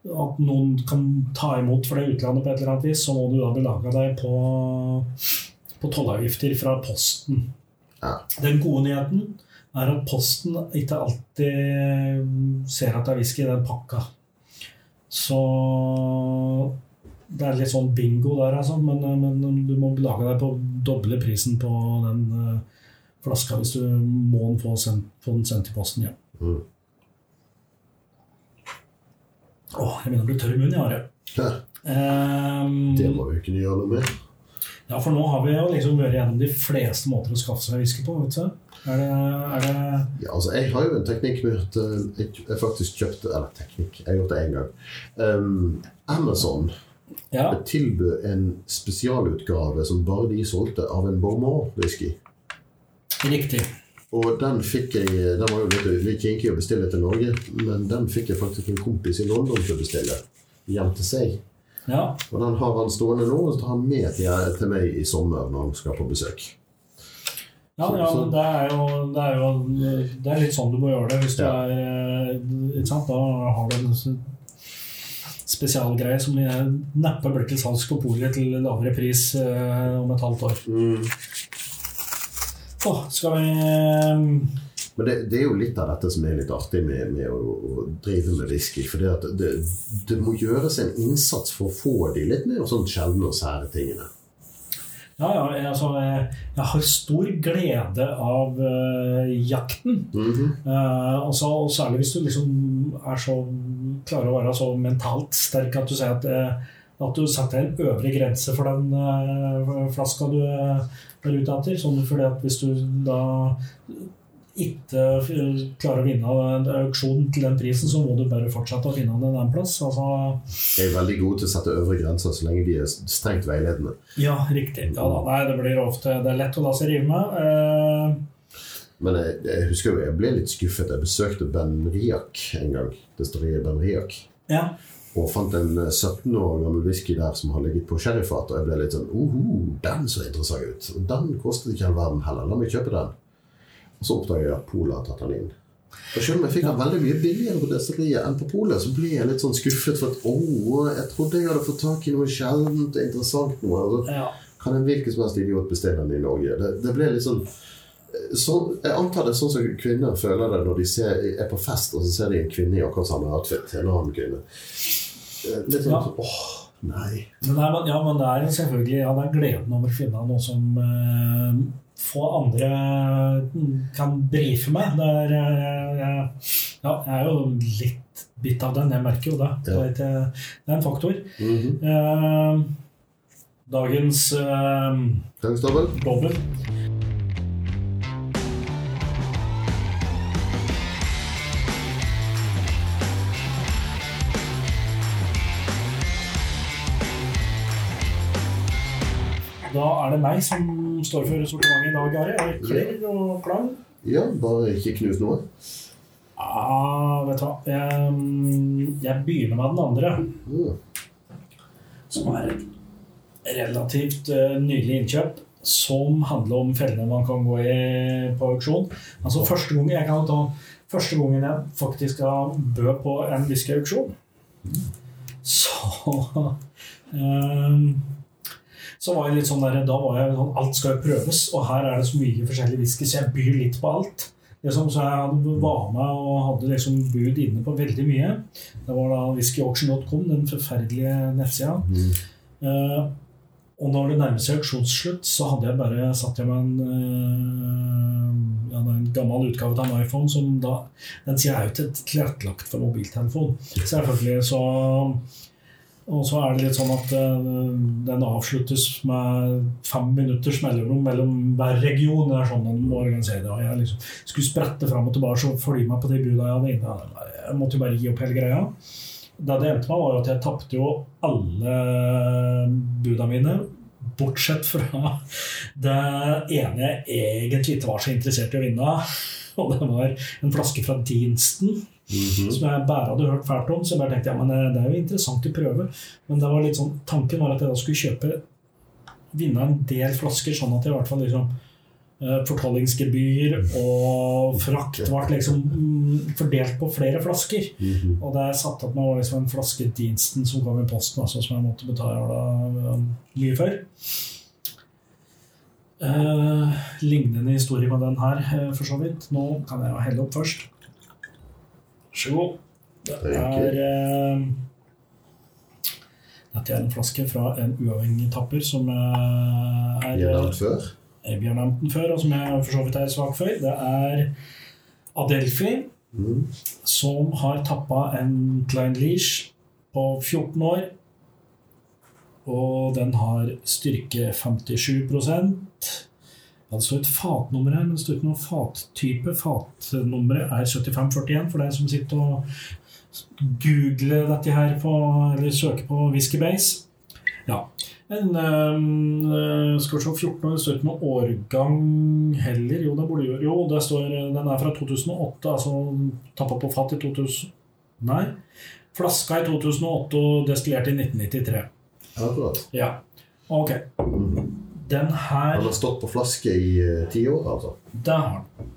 at noen kan ta imot for det utlandet på et eller annet vis, så må du da belage deg på, på tollavgifter fra Posten. Ja. Den gode nyheten er at Posten ikke alltid ser at det er whisky i den pakka. Så det er litt sånn bingo der, altså. Men, men du må belage deg på doble prisen på den uh, flaska hvis du må få, sendt, få den sendt til posten hjem. Mm. Åh, jeg begynner å bli tørr i munnen, jeg, Are. Ja, Ehm, det må vi kunne gjøre noe med. Ja, for nå har vi jo liksom vært gjennom de fleste måter å skaffe seg whisky på. vet du. Er det, er det Ja, altså, jeg har jo en teknikk med at eh, jeg faktisk kjøpte Eller teknikk, jeg har gjort det én gang. Um, Amazon Ja. tilbød en spesialutgave som bare de solgte, av en Bormor-whisky. Riktig. Og den fikk jeg Den var jo litt, litt kinkig å bestille til Norge, men den fikk jeg faktisk en kompis i London til å bestille hjem til seg. Ja. Og den har han stående nå, og så tar han med til, til meg i sommer når han skal på besøk. Ja, ja det, er jo, det er jo Det er litt sånn du må gjøre det hvis du Ja. er eh? Da har du en spesialgreie som neppe blir til salgs på polet til lavere pris eh, om et halvt år. Mm. Åh, skal vi eh, Men det, det er jo litt av dette som er litt artig med, med å, å drive med whisky. For det, det, det må gjøres en innsats for å få de litt mer sånn sjeldne og sære tingene. Ja, ja, jeg- altså, jeg, jeg har stor glede av uh, jakten. Mm -hmm. uh, og så- og særlig hvis du liksom er så klarer å være så mentalt sterk at du sier at, eh, at du setter en øvre grense for den eh, flaska du eh, er ute etter. Sånn fordi at hvis du da ikke klarer å vinne en auksjon til den prisen, så må du bare fortsette å finne den en annen plass. Altså, Jeg er veldig god til å sette øvre grenser så lenge de er strengt veiledende. ja, riktig. Ja, da, nei, det blir ofte Det er lett å la seg rive med. Eh, Men jeg, jeg husker jo jeg ble litt skuffet. Jeg besøkte Ben Riak en gang. Destilleriet Ben Riak. ja. Og fant en eh, 17 år gammel whisky der som har ligget på sherryfat. Og jeg ble litt sånn Oho, den så interessant ut. Og den kostet ikke all verden heller. La meg kjøpe den. Og så oppdaget jeg at Polet har tatt den inn. Og selv om jeg fikk den veldig mye billigere på destilleriet enn på Polet, så ble jeg litt sånn skuffet. For at å, jeg trodde jeg hadde fått tak i noe sjeldent interessant nå. Altså, ja. kan en hvilken som helst idiot bestille den i Norge. Det, det ble litt sånn sånn, Jeg antar det er sånn som kvinner føler det når de ser, er på fest og så ser de en kvinne i akkurat samme outfit. En annen kvinne. Eh, Litt sånn Ja. åh, nei. Men, det er, ja, men det er selvfølgelig ja, det er gleden over å finne noe som eh, få andre kan brife med. Det er, eh, jeg, ja, jeg er jo litt bitt av den, jeg merker jo det. Det, er, ikke- det er en faktor. Mhm. Eh, dagens eh, Gangstabel? dobbel. Da er det meg som står for sortimentet i dag, Are. Er det Klirr og klang? Ja, bare ikke knus noe. Ah, vet du hva. Jeg, jeg begynner med den andre, Mm. som er et relativt uh, nydelig innkjøp. Som handler om fellene man kan gå i på auksjon. Altså Første gangen jeg kan ta Første gangen jeg faktisk har bø på en whiskyauksjon, så eh, så var jeg litt sånn der, da var jeg sånn, Alt skal jo prøves, og her er det så mye forskjellig whisky, så jeg byr litt på alt. Liksom, så jeg var med og hadde liksom bud inne på veldig mye. Det var da whiskyauction.com, den forferdelige nettsida. Mm. Uh, og når det nærmer seg auksjonsslutt, så hadde jeg bare satt jeg med en, uh, ja, en gammel utgave av en iPhone som da Den sida er jo tilrettelagt for mobiltelefon. Selvfølgelig så Og så er det litt sånn at eh, den avsluttes med fem minutters mellomrom mellom hver region. Det er sånn den må organisere det. Og jeg liksom skulle sprette fram og tilbake og følge meg på de buda jeg hadde inne. Jeg måtte jo bare gi opp hele greia. Det det endte med, var at jeg tapte jo alle buda mine. Bortsett fra det ene jeg egentlig ikke var så interessert i å vinne. Og det var en flaske fra Mhm. som jeg bare hadde hørt fælt om. Så jeg bare tenkte ja, men det er jo interessant å prøve. Men det var litt sånn, tanken var at jeg da skulle kjøpe vinne en del flasker, sånn at jeg i hvert fall liksom eh, Fortollingsgebyr og frakt ble liksom mm, fordelt på flere flasker. Mhm. Og det satt opp med liksom en flaske Diensten som kom i posten, altså, som jeg måtte betale da, um, mye for. Eh, lignende historie med den her, eh, for så vidt. Nå kan jeg jo helle opp først. Vær så god. Det er eh, Dette er en flaske fra en uavhengig tapper som eh, er Vi har nevnt før. Vi har nevnt den før, og som jeg for så vidt er svak for. Det er Adelphi, mm. som har tappa en Klein Leash på 14 år. og den har styrke 57 Altså et fatnummer her, men det står ikke noe fattype. Fatnummeret er 7541 for deg som sitter og googler dette her på, eller søker på Whiskybase. Ja. En øh, Skal vi se 14 år, det står ikke noe årgang heller. Jo, det burde jo Jo, det står, den er fra 2008, altså tappa på fat i 2000 Nei. Flaska i 2008 og destillert i 1993. Akkurat. Ja. Ok. Mhm. Den her Han har stått på flaske i eh, ti år, altså. Det har den.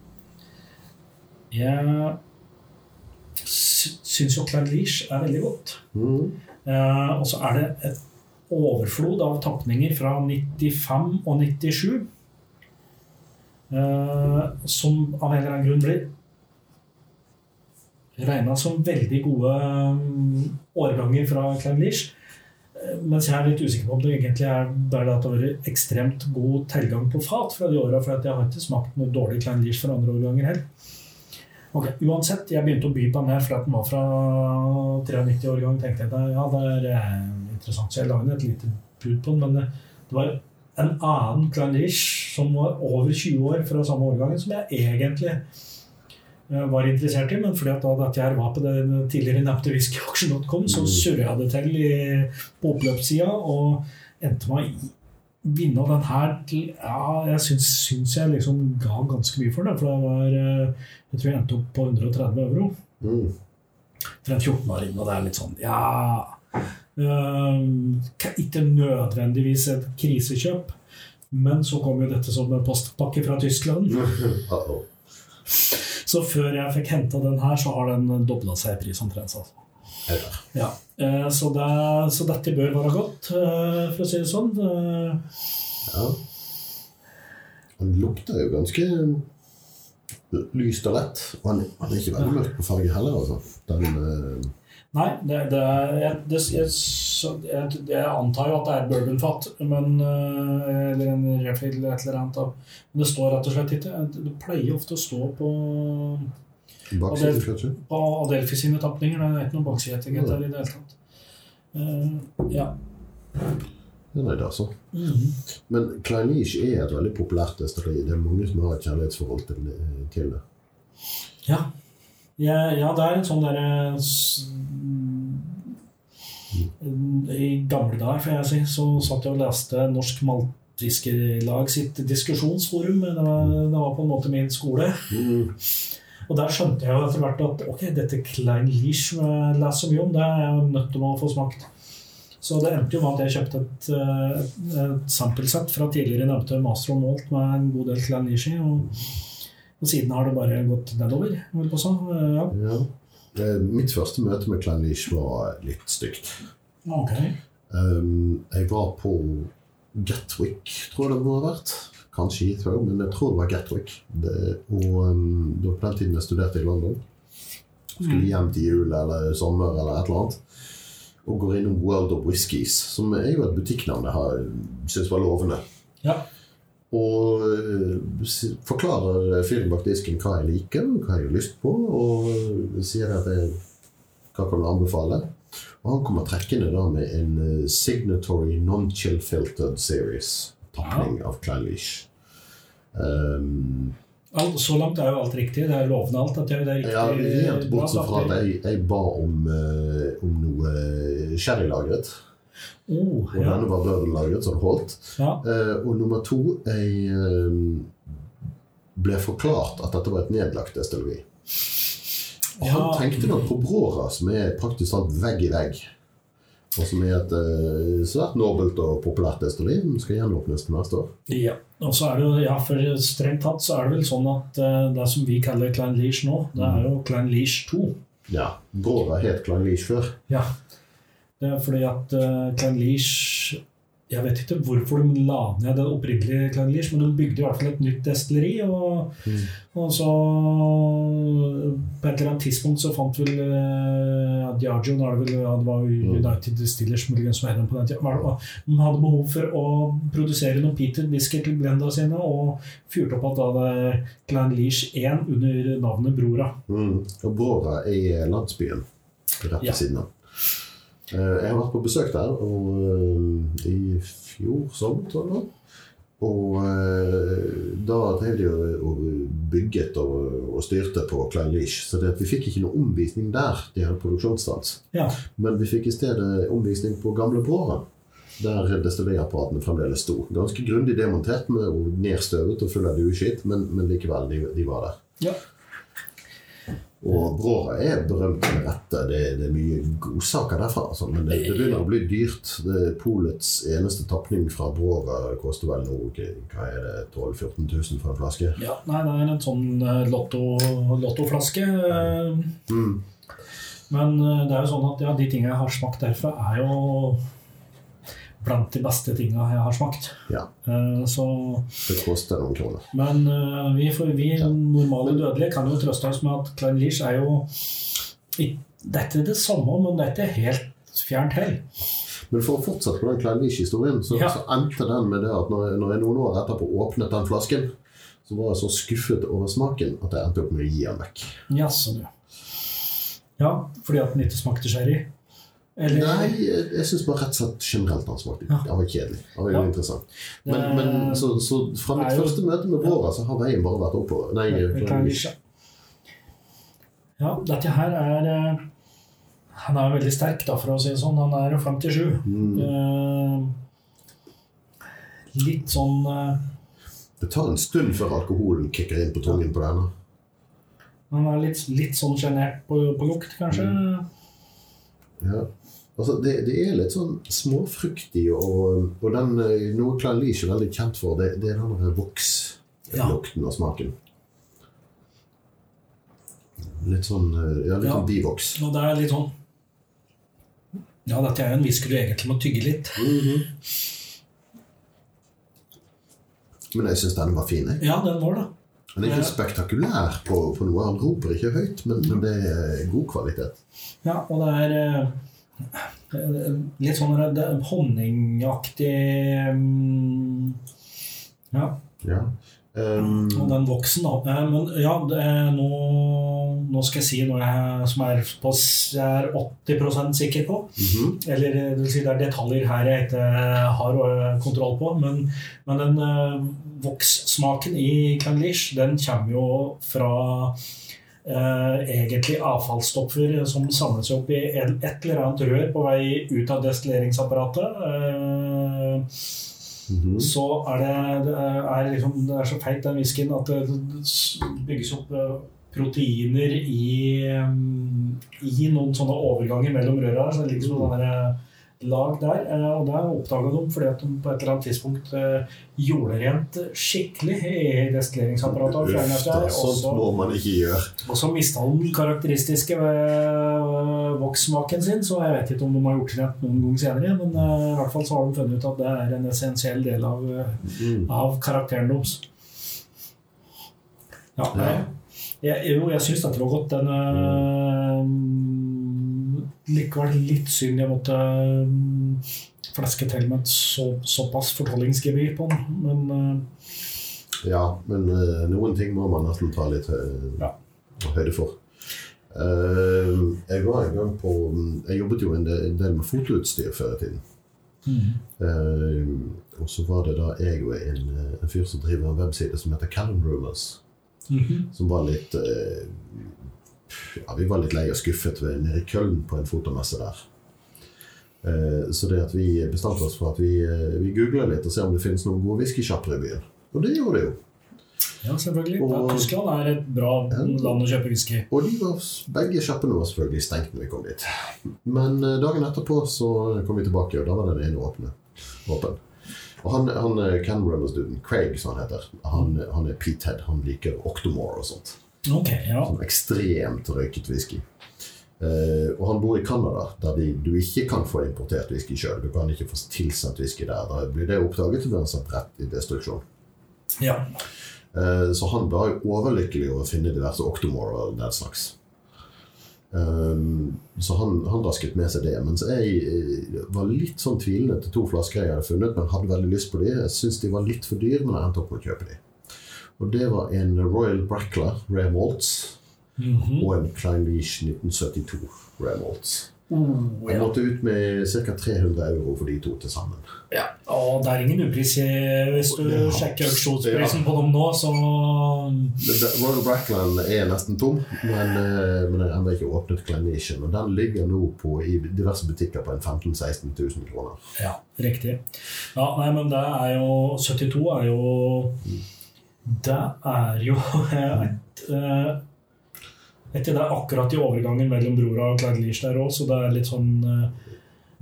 Jeg sy- syns jo Clan Leash er veldig godt. Mm. Uh, og så er det et overflod av tapninger fra 95 og 97. Uh, som av en eller annen grunn blir regna som veldig gode um, årganger fra Clan Leash. Eh, Mens jeg er litt usikker på om det egentlig er der det har vært ekstremt god tilgang på fat fra de åra. For jeg har ikke smakt noe dårlig Clan Leash fra andre årganger heller. Ok, Uansett, jeg begynte å by på den her fordi den var fra 93-årgang. tenkte jeg ja, det er eh, interessant, så jeg lagde et lite bud på den. Men det, det var en annen Clan Leash som var over 20 år fra samme årgangen, som jeg egentlig eh, var interessert i, men fordi at da at jeg var på den tidligere nevnte whiskyaksjen.com, så surra jeg det til i, på oppløpssida og endte meg i vinne den her til Ja, jeg syns, syns jeg liksom ga ganske mye for det. For det var eh, Jeg tror jeg endte opp på 130 euro Mm. for en 14-åring, og det er litt sånn Ja eh, Ikke nødvendigvis et krisekjøp, men så kom jo dette som en postpakke fra Tyskland. Uh-oh. Så før jeg fikk henta den her, så har den dobla seg i pris omtrent. Altså. Ja. eh, Så, det, så dette bør være godt, eh, for å si det sånn. Eh, Ja. Han lukter jo ganske lyst og lett. Og han, er ikke veldig mørk på farge heller, altså. Den, Nei, det, det, er- jeg, det, jeg, så- jeg, jeg antar jo at det er bourbonfat, men eh, Eller en refill eller et eller annet. av- Men det står rett og slett ikke. Det pleier ofte å stå på, Adelphi sine tapninger. Det er ikke noen baksideetikett der i det hele tatt. Uh, ja. Ja, nei, det, altså. Mhm. Men Klein er et veldig populært destilleri. Det er mange som har et kjærlighetsforhold til, til det. ja. Ja, ja, det er en sånn derre I gamle dager, får jeg si, så satt jeg og leste Norsk Maltwhiskylag sitt diskusjonsforum. Det var, det var på en måte min skole. Mm. Og der skjønte jeg etter hvert at ok, dette Klein Leach som jeg leser så mye om, det er jeg nødt til å få smakt. Så det endte jo med at jeg kjøpte et, eh, et, et samplesett fra tidligere nevnte Master of Malt med en god del Klein Leach i. Og, siden har det bare gått nedover. vil jeg på eh, Ja. Ja. Eh, Mitt første møte med Klein var litt stygt. Ok. Um, jeg var på Gatwick, tror jeg det må ha vært. Kanskje Heathrow, men jeg tror det var Gatwick. Det, og um, det var på den tiden jeg studerte i London. Skulle hjem til jul eller sommer eller et eller annet. Og går innom World of Whiskies, som er jo et butikknavn jeg syns var lovende. Ja. Og eh, forklarer fyren bak disken hva jeg liker, hva jeg har lyst på, og sier at jeg, hva kan du anbefale. Og han kommer trekkende da med en eh, Signatory Non-Chill Filtered Series-tapning av Klein Leash. Um, Alt, så langt er jo alt riktig. Det er lovende alt. At det er riktig, ja, Helt bortsett fra at jeg, jeg ba om, eh, om noe eh, sherrylagret. Oh, Og ja. denne var bourbonlagret, så det holdt. Ja. Eh, og nummer to Jeg eh, ble forklart at dette var et nedlagt destilleri. Og han tenkte nok på Brora, som er praktisk talt vegg i vegg. Og som er et eh, svært nobelt og populært destilleri. som Skal gjenåpnes til neste år. Ja, og så er det jo, ja, for strengt tatt så er det vel sånn at det som vi kaller Klein Leash nå, det er jo Klein Leash 2. Ja, Brora het Klein Leash før. Ja. Det er fordi at uh, Klein Leash Jeg vet ikke hvorfor de la ned det opprinnelige Klein Leash, men de bygde i hvert fall et nytt destilleri. Og, Mm. og så På et eller annet tidspunkt så fant vel uh, Diagio da er det vel, ja, Det var jo United Distillers muligens som eide dem på den tida. De hadde behov for å produsere noen Peter whisky til blenda sine, og fyrte opp at da det Klein Leash 1 under navnet Brora. Mm. Og Brora er landsbyen rett ved Ja. siden av. Eh, Jeg har vært på besøk der og, eh, i fjor sommer, tror jeg. Og eh, da drev de og, bygget og, og styrte på Klein Leach. Så vi fikk ikke noe omvisning der, de hadde produksjonsstans. Ja. Men vi fikk i stedet omvisning på Gamle Bråren. Der destilleriapparatene fremdeles sto. Ganske grundig demontert med og nedstøvet og full av dueskitt, men, men likevel, de, de var der. Ja. Og Bråra er berømt med rette. Det, det er mye godsaker derfra. Altså. Men det, det begynner å bli dyrt. Det er Polets eneste tapning fra Bråra koster vel nå hva er det, 12 000-14 000 for en flaske. ja. Nei, det er en sånn eh, lotto, lottoflaske. eh, Mm. Men eh, det er jo sånn at ja, de tingene jeg har smakt derfra, er jo blant de beste tinga jeg har smakt. Ja, Eh, Så det koster noen kroner. Men eh, vi, for vi normale dødelige kan jo trøste oss med at Klein Leach er jo Dette er det samme, men dette er helt fjernt hell. Men for å fortsette på den Klein Leach-historien, så, Ja. så endte den med det at når når jeg noen år etterpå åpnet den flasken, så var jeg så skuffet over smaken at jeg endte opp med å gi den vekk. Ja, sånn, ja. Ja, fordi at den ikke smakte sherry? Eller Nei, jeg, jeg syns bare rett og slett generelt han smakte Ja. Han var kjedelig. Han var Ja. interessant. Men, men så, så fra mitt Nei, første møte med Våra, så har veien bare vært oppover. Nei, ja. Dette her er eh, Han er veldig sterk, da, for å si det sånn. Han er jo 57. Mm. Eh, litt sånn eh, Det tar en stund før alkoholen kicker inn på tungen på denne. Han er litt, litt sånn sjenert på, på lukt, kanskje. Ja. Altså, det, det er litt sånn småfruktig, og, og den, eh, noe Klein ikke er veldig kjent for, det, det er den vokslukten og smaken. Litt sånn eh, ja, litt Ja. sånn bivoks. Og det er litt sånn Ja, dette er jo en whisky du egentlig må tygge litt. Mhm. Men jeg syns denne var fin. Jeg. Ja, den var det. Den er ikke Ja. spektakulær på, på noe. Han roper ikke høyt, men, men det er god kvalitet. Ja, og det er eh, litt sånn honningaktig mm, Ja. Ja. Um, Og den voksen, da. Eh, Men ja, det er nå, nå skal jeg si noe jeg, som er, på, jeg er 80% sikker på. mhm. Eller det vil si det er detaljer her jeg ikke har øh, kontroll på. Men, men den øh, vokssmaken i Klein den kommer jo fra egentlig avfallsstoffer som samles opp i et, eller annet rør på vei ut av destilleringsapparatet. Eh, -hmm. så er det, det er liksom, det er så feit den whiskyen at det bygges opp eh, proteiner i, i noen sånne overganger mellom røra. Så det ligger sånne der, eh, lag der. eh, Og det oppdaga de fordi at de på et eller annet tidspunkt eh, gjorde rent skikkelig i destilleringsapparatet. Uff det er sånt må man ikke gjøre. og så mista de den karakteristiske øh, vokssmaken sin, så jeg vet ikke om de har gjort rent noen gang senere. Men i hvert fall så har de funnet ut at det er en essensiell del av, Mm. av karakteren deres. Ja, Ja. jeg, jo, jeg syns dette var godt. Den øh, Likevel litt synd jeg måtte øh, fleske til med et så, såpass fortollingsgebyr på den. Men uh, Ja, men uh, noen ting må man nesten ta litt uh, Ja. høyde for. Eh, jeg var en gang på Jeg jobbet jo en del, med fotoutstyr før i tiden. Eh, og så var det da jeg og en, eh, en fyr som driver en webside som heter Callan Rumors. -hmm. Som var litt eh, Ja, vi var litt lei og skuffet nede i Køln på en fotomesse der. Eh, så det at vi bestemte oss for at vi, eh, vi googler litt og ser om det finnes noen gode whiskysjapper i byen. Og det gjorde det jo. Ja, selvfølgelig. Og- Ja, Tyskland er et bra land å kjøpe whisky. Og de var, begge sjappene var selvfølgelig stengt når vi kom dit. Men eh, dagen etterpå så kom vi tilbake, og da var den ene åpne. åpen. Og han, han Runners-duden, Craig som han heter, han, han er Peathead. Han liker Octomore og sånt. Ok, ja. Sånn ekstremt røyket whisky. Uh, og han bor i Canada, der de, du ikke kan få importert whisky sjøl. Du kan ikke få tilsendt whisky der. Da blir det oppdaget, så blir han satt rett i destruksjon. ja. Uh, Så han var overlykkelig over å finne diverse Octomore og den slags. Um, så han, han rasket med seg det. Mens jeg var litt sånn tvilende til to flasker jeg hadde funnet, men hadde veldig lyst på de. Jeg syntes de var litt for dyre, men jeg endte opp med å kjøpe de. Og det var en Royal Brackler Rare mm -hmm. og en Klein Leach 1972 Rare Malts. Oh, Jeg måtte ut med ca. 300 euro for de to til sammen. ja. Og det er ingen upris hvis du Ja. sjekker auksjonsprisen på dem nå, så Royal Brackland er nesten tom, men, eh, men jeg har ikke åpnet Glenishen. Og den ligger nå på, i diverse butikker på en 15 000-16 000 kroner. Ja, riktig. Ja, nei, men det er jo 72 er jo Det er jo et eh, etter det er akkurat i overgangen mellom Brora og Clyde Leach der òg, så det er litt sånn eh,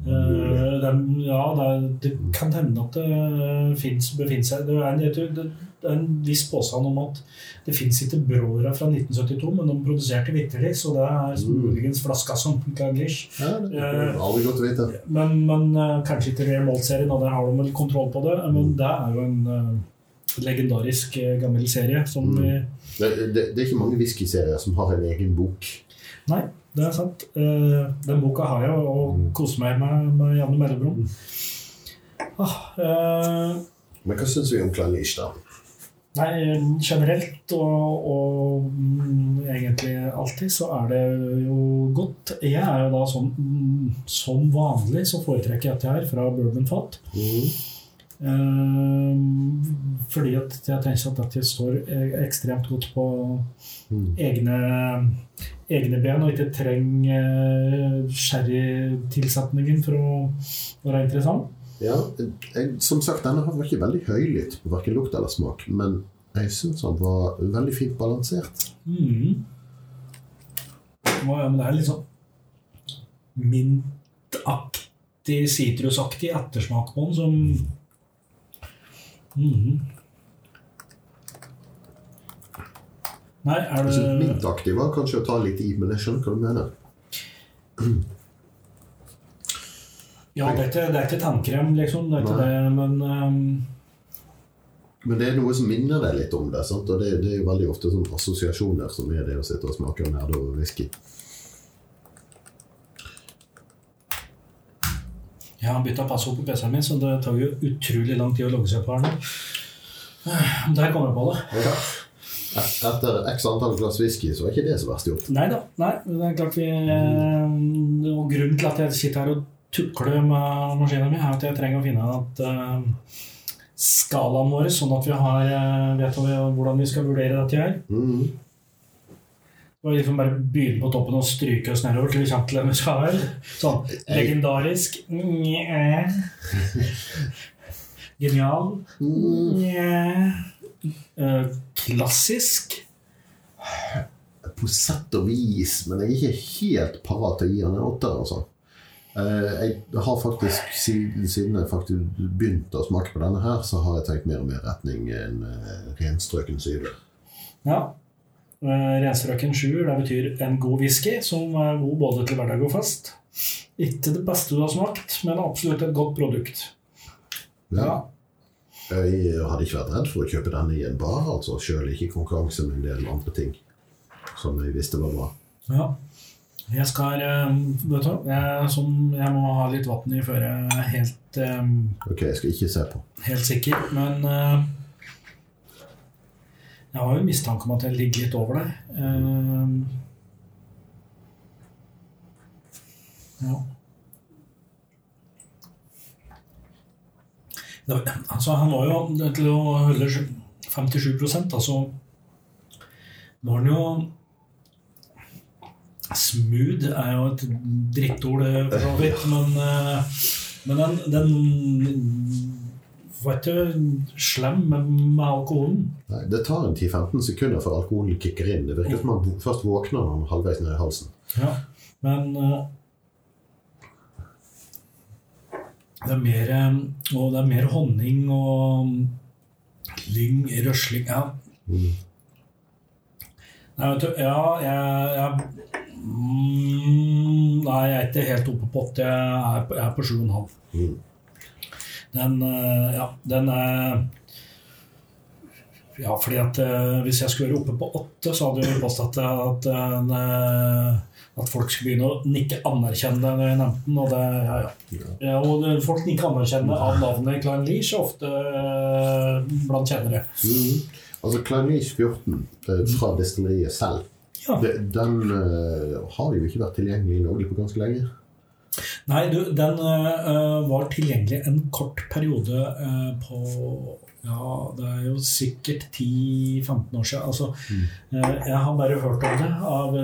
det, er- Ja, det, er, det kan hende at det finnes, befinner seg Det er en, det, er en viss påstand om at det fins ikke Brora fra 1972, men de produserte vitterlig, så det er muligens flaska som Clyde Leach. Ja, uh. Men, men uh, kanskje ikke Real Malt-serien, og der har de vel kontroll på det. Men det er jo en legendarisk eh, gammel serie som Mm. Det, det, det er ikke mange whiskyserier som har en egen bok. Nei, det er sant. Eh, den boka har jeg, og Mm. koser meg med, med Janne Mellomrom. Ah, eh, Men hva syns vi om Glennish, da? nei, generelt og, og mm, egentlig alltid så er det jo godt. Jeg er jo da sånn mm, Som vanlig så foretrekker jeg dette her fra bourbon fat. Eh, fordi at jeg tenker at dette står eh, ekstremt godt på Mm. egne, egne ben, og ikke trenger uh, sherrytilsetningen for å være interessant. Ja, jeg, som sagt, denne var ikke veldig høylytt på hverken lukt eller smak, men jeg syns den var veldig fint balansert. Mm. Ja, men det er litt sånn mintaktig, sitrusaktig ettersmak på den som Mhm. Nei, er det Mintaktig var kanskje å ta litt i, men jeg skjønner hva du mener. Ja, det er ikke, det er ikke tannkrem, liksom. Det er ikke Nei. det, men um... Men det er noe som minner deg litt om det. Sant? Og det, det er jo veldig ofte sånne assosiasjoner som er det å sitte og smake en og whisky. Jeg har bytta passord på PC-en min, så det tar jo utrolig lang tid å logge seg på her nå. Der kommer jeg på det. Ja. Etter x antall glass whisky så er ikke det så verst gjort. Nei da. Nei, det er klart vi eh, Og grunnen til at jeg sitter her og tukler med maskinen min, er at jeg trenger å finne at uh, skalaen vår, sånn at vi har, eh, vet vi hvordan vi skal vurdere dette her. Mm. Og liksom bare begynne på toppen og stryke oss nedover til vi kommer til vi skal. Sånn legendarisk. Nye. Genial. Nye. Eh, klassisk. På sett og vis, men jeg er ikke helt parat til å gi han en åtter. Altså. Eh, Jeg har faktisk, siden, siden jeg faktisk begynte å smake på denne her, så har jeg tenkt mer og mer retning en eh, renstrøken syver. Ja. Eh, Renstrøken sjuer, det betyr en god whisky som er god både til hverdag og fest. Ikke det beste du har smakt, men absolutt et godt produkt. Ja. Jeg hadde ikke vært redd for å kjøpe den i en bar, altså sjøl ikke i konkurranse med en del andre ting som jeg visste var bra. Ja. Jeg skal eh, Vet du, jeg, som, jeg må ha litt vann i før jeg er helt, um, Ok, jeg skal ikke se på. helt sikker, men eh, Jeg har jo mistanke om at jeg ligger litt over deg. Eh, ja. Altså, han var jo til å holde 57 altså var han jo Smooth er jo et drittord, eh, for så vidt, men, eh, men den, den var ikke slem med, alkoholen. Nei, det tar en 10-15 sekunder før alkoholen kicker inn. Det virker som man først våkner når er halvveis ned i halsen. Ja, men eh, det er mer eh, Og det er mer honning og lyng, røsling Ja. Mm. Nei, vet du, ja, jeg, jeg mm, Nei, jeg er ikke helt oppe på åtte. Jeg er på, jeg er på sju og en halv. Den eh, Ja, den er Ja, fordi at eh, hvis jeg skulle være oppe på åtte, så hadde jeg påstått at, eh, at folk skulle begynne å nikke anerkjennende når jeg nevnte den. Og det, ja, ja. og folk nikker anerkjennende av navnet Klein Leach, ofte eh, blant kjennere. Mm. Altså Kleinish 14 eh, fra destilleriet selv, Ja. den eh, har jo ikke vært tilgjengelig i Norge på ganske lenge. Nei, du, den uh, var tilgjengelig en kort periode uh, på Ja, det er jo sikkert 10-15 år siden. Altså, øh, jeg har bare hørt om det av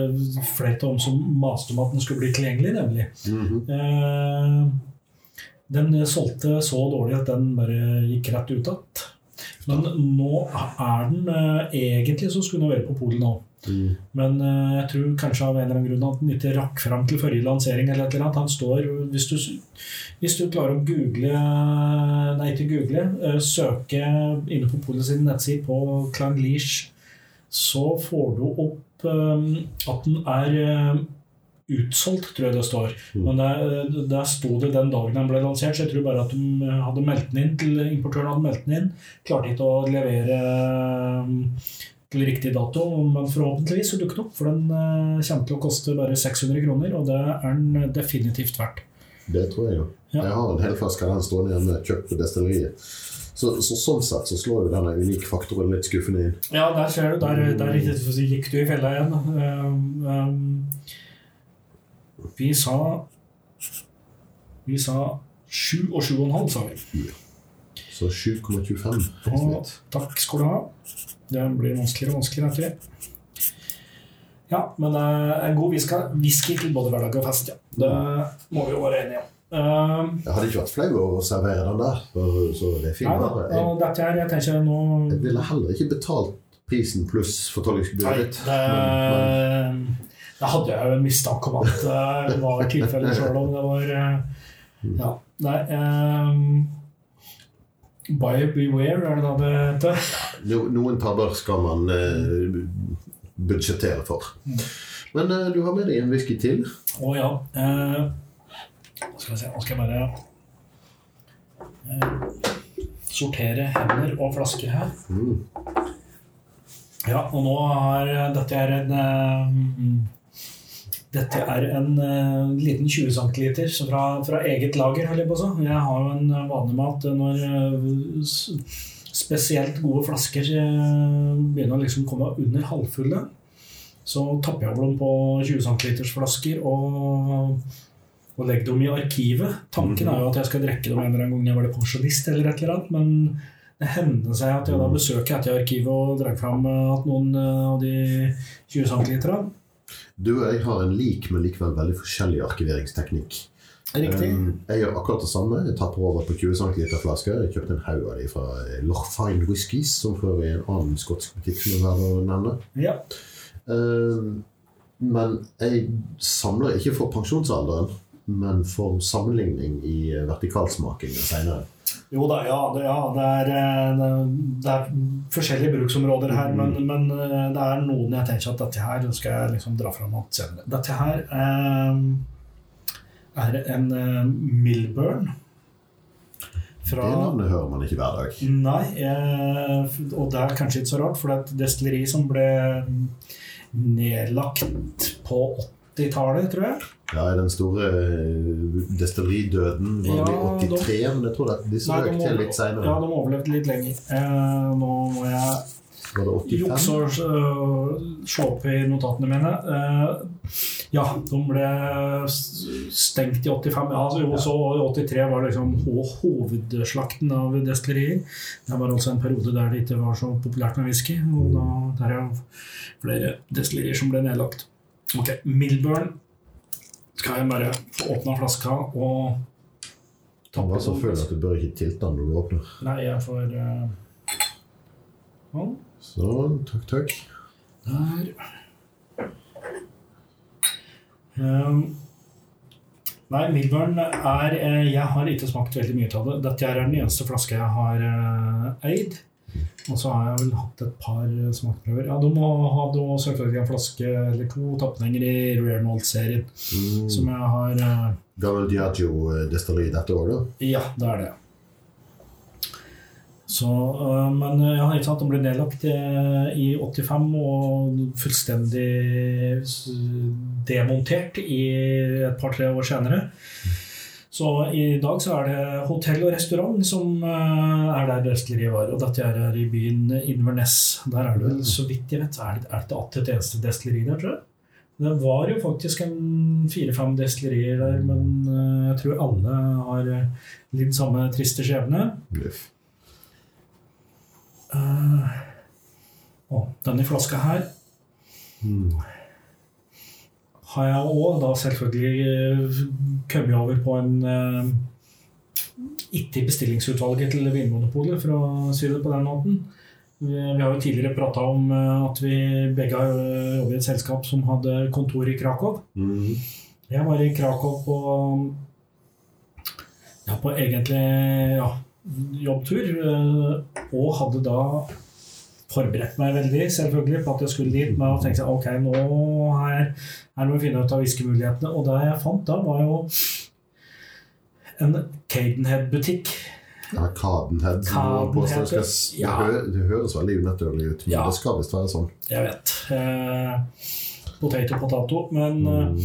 flere dem som maste om at den skulle bli tilgjengelig, nemlig. Mhm. Eh, den solgte så dårlig at den bare gikk rett ut igjen. Men nå er den Egentlig så skulle den være på polet nå. Mm. Men uh, jeg tror kanskje av en eller annen grunn at den ikke rakk fram til forrige lansering. eller et eller annet. Han står, hvis du, hvis du klarer å google Nei, ikke google. uh, Søke inne på Polet sin nettside på Clan Leash, så får du opp eh, at den er eh, utsolgt, tror jeg det står. Mm. Men der, der sto det den dagen den ble lansert, så jeg tror bare at de hadde meldt den inn til importøren hadde meldt den inn. Klarte ikke å levere eh, til riktig dato, men forhåpentligvis så dukker den opp. For den eh, kommer til å koste bare 600 kroner, og det er den definitivt verdt. Det tror jeg jo. Ja. Jeg har en hel flaske av den stående hjemme, kjøpt på destilleriet. Så, så sånn sett så slår jo denne unike faktoren litt skuffende inn. Ja, der ser du. Der, der gikk du i fella igjen. Um, um, vi sa Vi sa 7 og 7,5, sa vi. Så 7,25. Takk skal du ha. Det blir vanskeligere og vanskeligere etter det. Ja, men uh, en god whisky, til både hverdag og fest, ja. Det må vi jo være enige om. Uh, Jeg hadde ikke vært flau over å servere den der, for- så det er fint. ja, da. Jeg, Og dette her, jeg tenker nå jeg ville heller ikke betalt prisen pluss Nei, fortolkningsgebyret ditt. det, Men, det hadde jeg jo en mistanke om at eh, det var tilfellet sjøl om det var eh, Ja. Nei um, Buyer beware, er det da det heter? No, noen tabber skal man eh, budsjettere for. Men eh, du har med deg en whisky til. Å ja. Eh, skal vi se, nå skal jeg bare eh, sortere hender og flasker her. Mm. Ja, og nå har dette er en eh, Dette er en uh, liten 20 cm fra, fra eget lager, jeg. Jeg har jo en vanlig mat når eh, s- spesielt gode flasker eh, begynner å liksom komme under halvfulle, så tapper jeg over dem på 20 cm flasker og, og legger dem i arkivet. Tanken er jo at jeg skal drikke dem en eller annen gang jeg var pensjonist, eller et eller annet, men det hender seg at jeg da besøker etter arkivet og drar fram eh, noen eh, av de 20 cm. Du og jeg har en lik, men likevel veldig forskjellig arkiveringsteknikk. Riktig. Um, jeg gjør akkurat det samme. Jeg tapper over på 20 cm flasker. Jeg kjøpte en haug av de fra Lorfine Fine Whiskies, som før er en annen skotsk butikk. Ja. Um, men jeg samler ikke for pensjonsalderen, men for sammenligning i vertikalsmakingen senere. Jo da, ja. Det, ja det, er, eh, det er forskjellige bruksområder her, men, men eh, det er noen jeg tenker at dette her skal jeg liksom dra fram senere. Dette her eh, er en eh, Milburn. Det navnet hører man ikke hver dag. Nei, eh, og det er kanskje ikke så rart, for det er et destilleri som ble nedlagt på 80-tallet, tror jeg. Ja, Den store eh, destilleridøden var Ja, i 83, men jeg tror disse de røk til litt senere. Ja, de overlevde litt lenger. Eh, nå må jeg Var det 85? Juks og slå opp i notatene mine. Eh, ja, de ble stengt i 85. Ja, så, jo, så i 83 var liksom hovedslakten av destillerier. Det var altså en periode der det ikke var så populært med whisky. Og da der er flere destillerier som ble nedlagt. Ok, Milburn skal jeg bare få åpna flaska og Han var så føler at du bør ikke tilte den når du åpner. Nei, jeg får uh, Sånn, takk, takk. Der. Um, nei, Milburn er eh, Jeg har ikke smakt veldig mye av det. Dette er den eneste flaska jeg har eh, eid. Og så har jeg vel hatt et par smakprøver. Ja, Du må ha du må selvfølgelig en flaske eller to tapninger i Rare Malt-serien. Mm. Som jeg har eh, Gammel Diagio-destilleri dette år, da. Ja, det er det. Så, øh, men ja, har ikke sant, den ble nedlagt eh, i 85 og fullstendig demontert i et par-tre år senere. Så i dag så er det hotell og restaurant som er der destilleriet var. Og dette er i byen Inverness. Der er det så vidt jeg vet, er det, er det ikke et eneste destilleri der, tror jeg. Det var jo faktisk en fire-fem destillerier der, men eh, jeg tror alle har litt samme triste skjebne. Bløff. Eh, og denne flaska her Mm. har jeg òg da selvfølgelig eh, kommet over på en uh, Ikke bestillingsutvalget til Vinmonopolet, for å si det på den måten. Vi, har jo tidligere prata om at vi begge har jobbet i et selskap som hadde kontor i Krakow. Mm. Jeg var i Krakow på ja, på egentlig ja, jobbtur, eh, og hadde da forberedt meg veldig selvfølgelig på at jeg skulle dit, med å tenke seg, ok, nå her, her må vi finne ut av whiskymulighetene. Og det jeg fant da, var jo en Cadenhead-butikk. Ja, Cadenhead. Cadenhead, skal s- det, ja. hø det høres veldig unaturlig ut, men Ja. det skal visst være sånn. Jeg vet. Eh, potato, potato. Men Mm.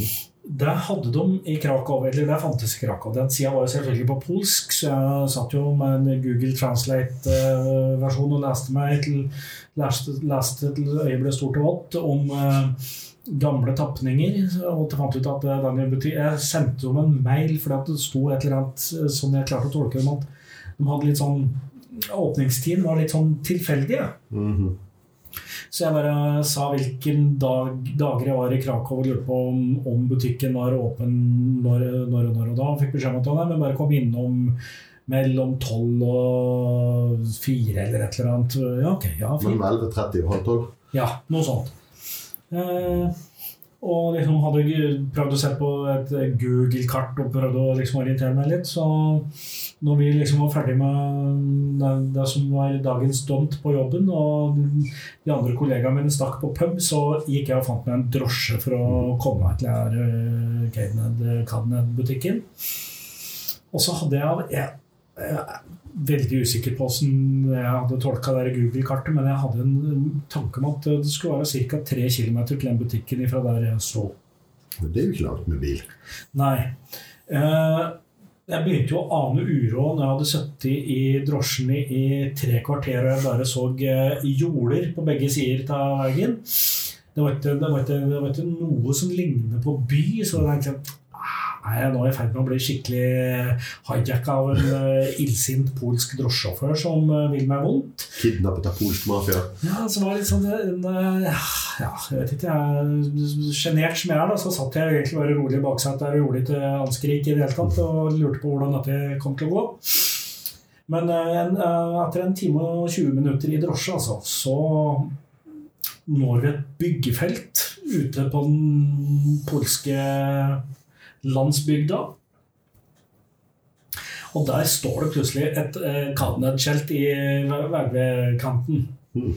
Det hadde de i Krakow, eller det fantes i Krakow. Den sida var jo selvfølgelig på polsk, så jeg satt jo med en Google Translate-versjon og leste meg til leste, leste til øyet ble stort og vått om eh, gamle tapninger. Og jeg fant ut at eh, den betyr, Jeg sendte dem en mail fordi det sto et eller annet eh, som jeg klarte å tolke dem at de hadde litt sånn Åpningstiden var litt sånn tilfeldige. Mhm. Så jeg bare sa hvilken dag, dager jeg var i Krakow og lurte på om, om butikken var åpen når, når og når og da. Og fikk beskjed om at nei, men bare kom innom mellom tolv og fire eller et eller annet. Ja, ok, ja. Mellom 11.30 og halv tolv. Ja, noe sånt. Eh, og liksom hadde prøvd å se på et Google-kart og prøvd å liksom orientere meg litt. Så når vi liksom var ferdig med det, det som var dagens dont på jobben, og de andre kollegaene mine stakk på pub, så gikk jeg og fant meg en drosje for å komme meg til her Cadenhead- Cadenhead-butikken. Og så hadde jeg, jeg, jeg er veldig usikker på hvordan jeg hadde tolka Google-kartet, men jeg hadde en tanke om at det skulle være ca. 3 km til den butikken fra der jeg sto. Det er jo ikke langt med bil. Nei. Eh, jeg begynte jo å ane uro når jeg hadde sittet i drosjen i, tre kvarter og jeg bare så eh, jorder på begge sider av veien. Det var, ikke, noe som ligner på by, så jeg tenkte "Ah, er jeg nå i ferd med å bli skikkelig hijacka av en uh, illsint polsk drosjesjåfør som uh, vil meg vondt? Kidnappet av polsk mafia. Ja, så var det litt sånn en, eh, Ja, jeg vet ikke, jeg Sjenert som jeg er, da, så satt jeg egentlig bare rolig i baksetet og gjorde litt anskrik i det hele tatt, og lurte på hvordan dette kom til å gå. Men eh, en, eh, etter en time og 20 minutter i drosje, altså, så når vi et byggefelt ute på den polske landsbygda. Og der står det plutselig et eh, Cadenhead-skjelt i veikanten. Mm.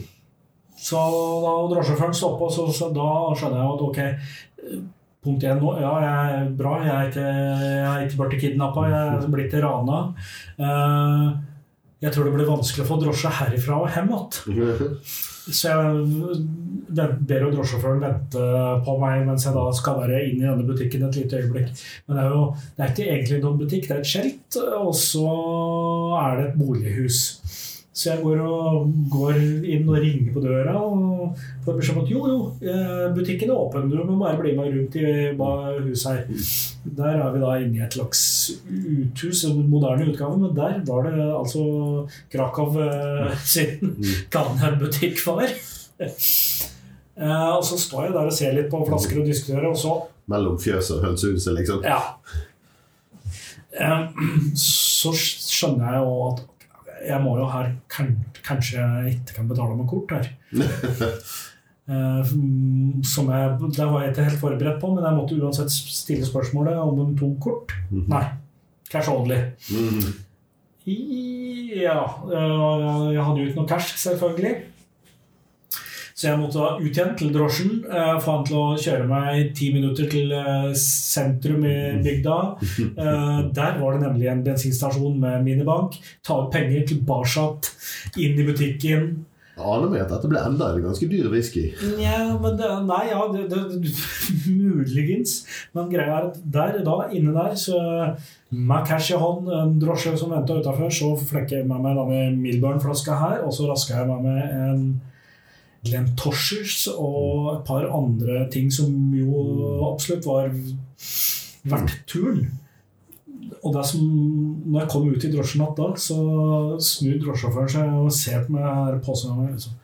Så da drosjesjåføren stoppa, så, så da skjønner jeg at ok eh, Punkt én nå, ja, jeg er bra. Jeg er ikke, jeg er ikke blitt kidnappa, jeg er blitt rana. Uh, jeg tror det blir vanskelig å få drosje herifra og hjem igjen. Så jeg vent- ber jo drosjesjåføren vente på meg mens jeg da skal være inn i denne butikken et lite øyeblikk. Men det er jo det er ikke egentlig noen butikk, det er et skjelt, og så er det et bolighus. Så jeg går, og, går inn og ringer på døra og får beskjed om at jo, jo, eh, butikken er åpen, du må bare bli med rundt i huset her. Der er vi da inne i et slags uthus, en moderne utgave, men der var det altså Krakow eh, sin Cadenhead-butikk var. Eh, og så står jeg der og ser litt på flasker og diskuterer, og så Mellom fjøset og hønsehuset, liksom. Ja. Så skjønner jeg jo at jeg må jo her kan, Kanskje jeg ikke kan betale med kort her. Eh, som jeg, det var jeg ikke helt forberedt på, men jeg måtte uansett stille spørsmålet om de tok kort. Nei. Cash only. Mhm. Ja øh, Jeg hadde jo ikke noe cash, selvfølgelig. Så jeg måtte ut igjen til drosjen. øh, Få han til å kjøre meg ti minutter til øh, sentrum i bygda. Eh, Der var det nemlig en bensinstasjon med minibank. Ta ut penger tilbake inn i butikken. Jeg aner meg at dette ble enda en ganske dyr whisky. Ja, men det, Nei, ja, det, det, muligens. Men greia er at der, da, inne der, så med cash i hånd, en drosje som venta utafor, så flekker jeg med meg denne Milburn-flaska her, og så rasker jeg med meg en Glentoshers og et par andre ting som jo absolutt var verdt turen. Og det som, når jeg kom ut i drosjen natt da, så snur drosjesjåføren seg og ser på meg påsen. Liksom.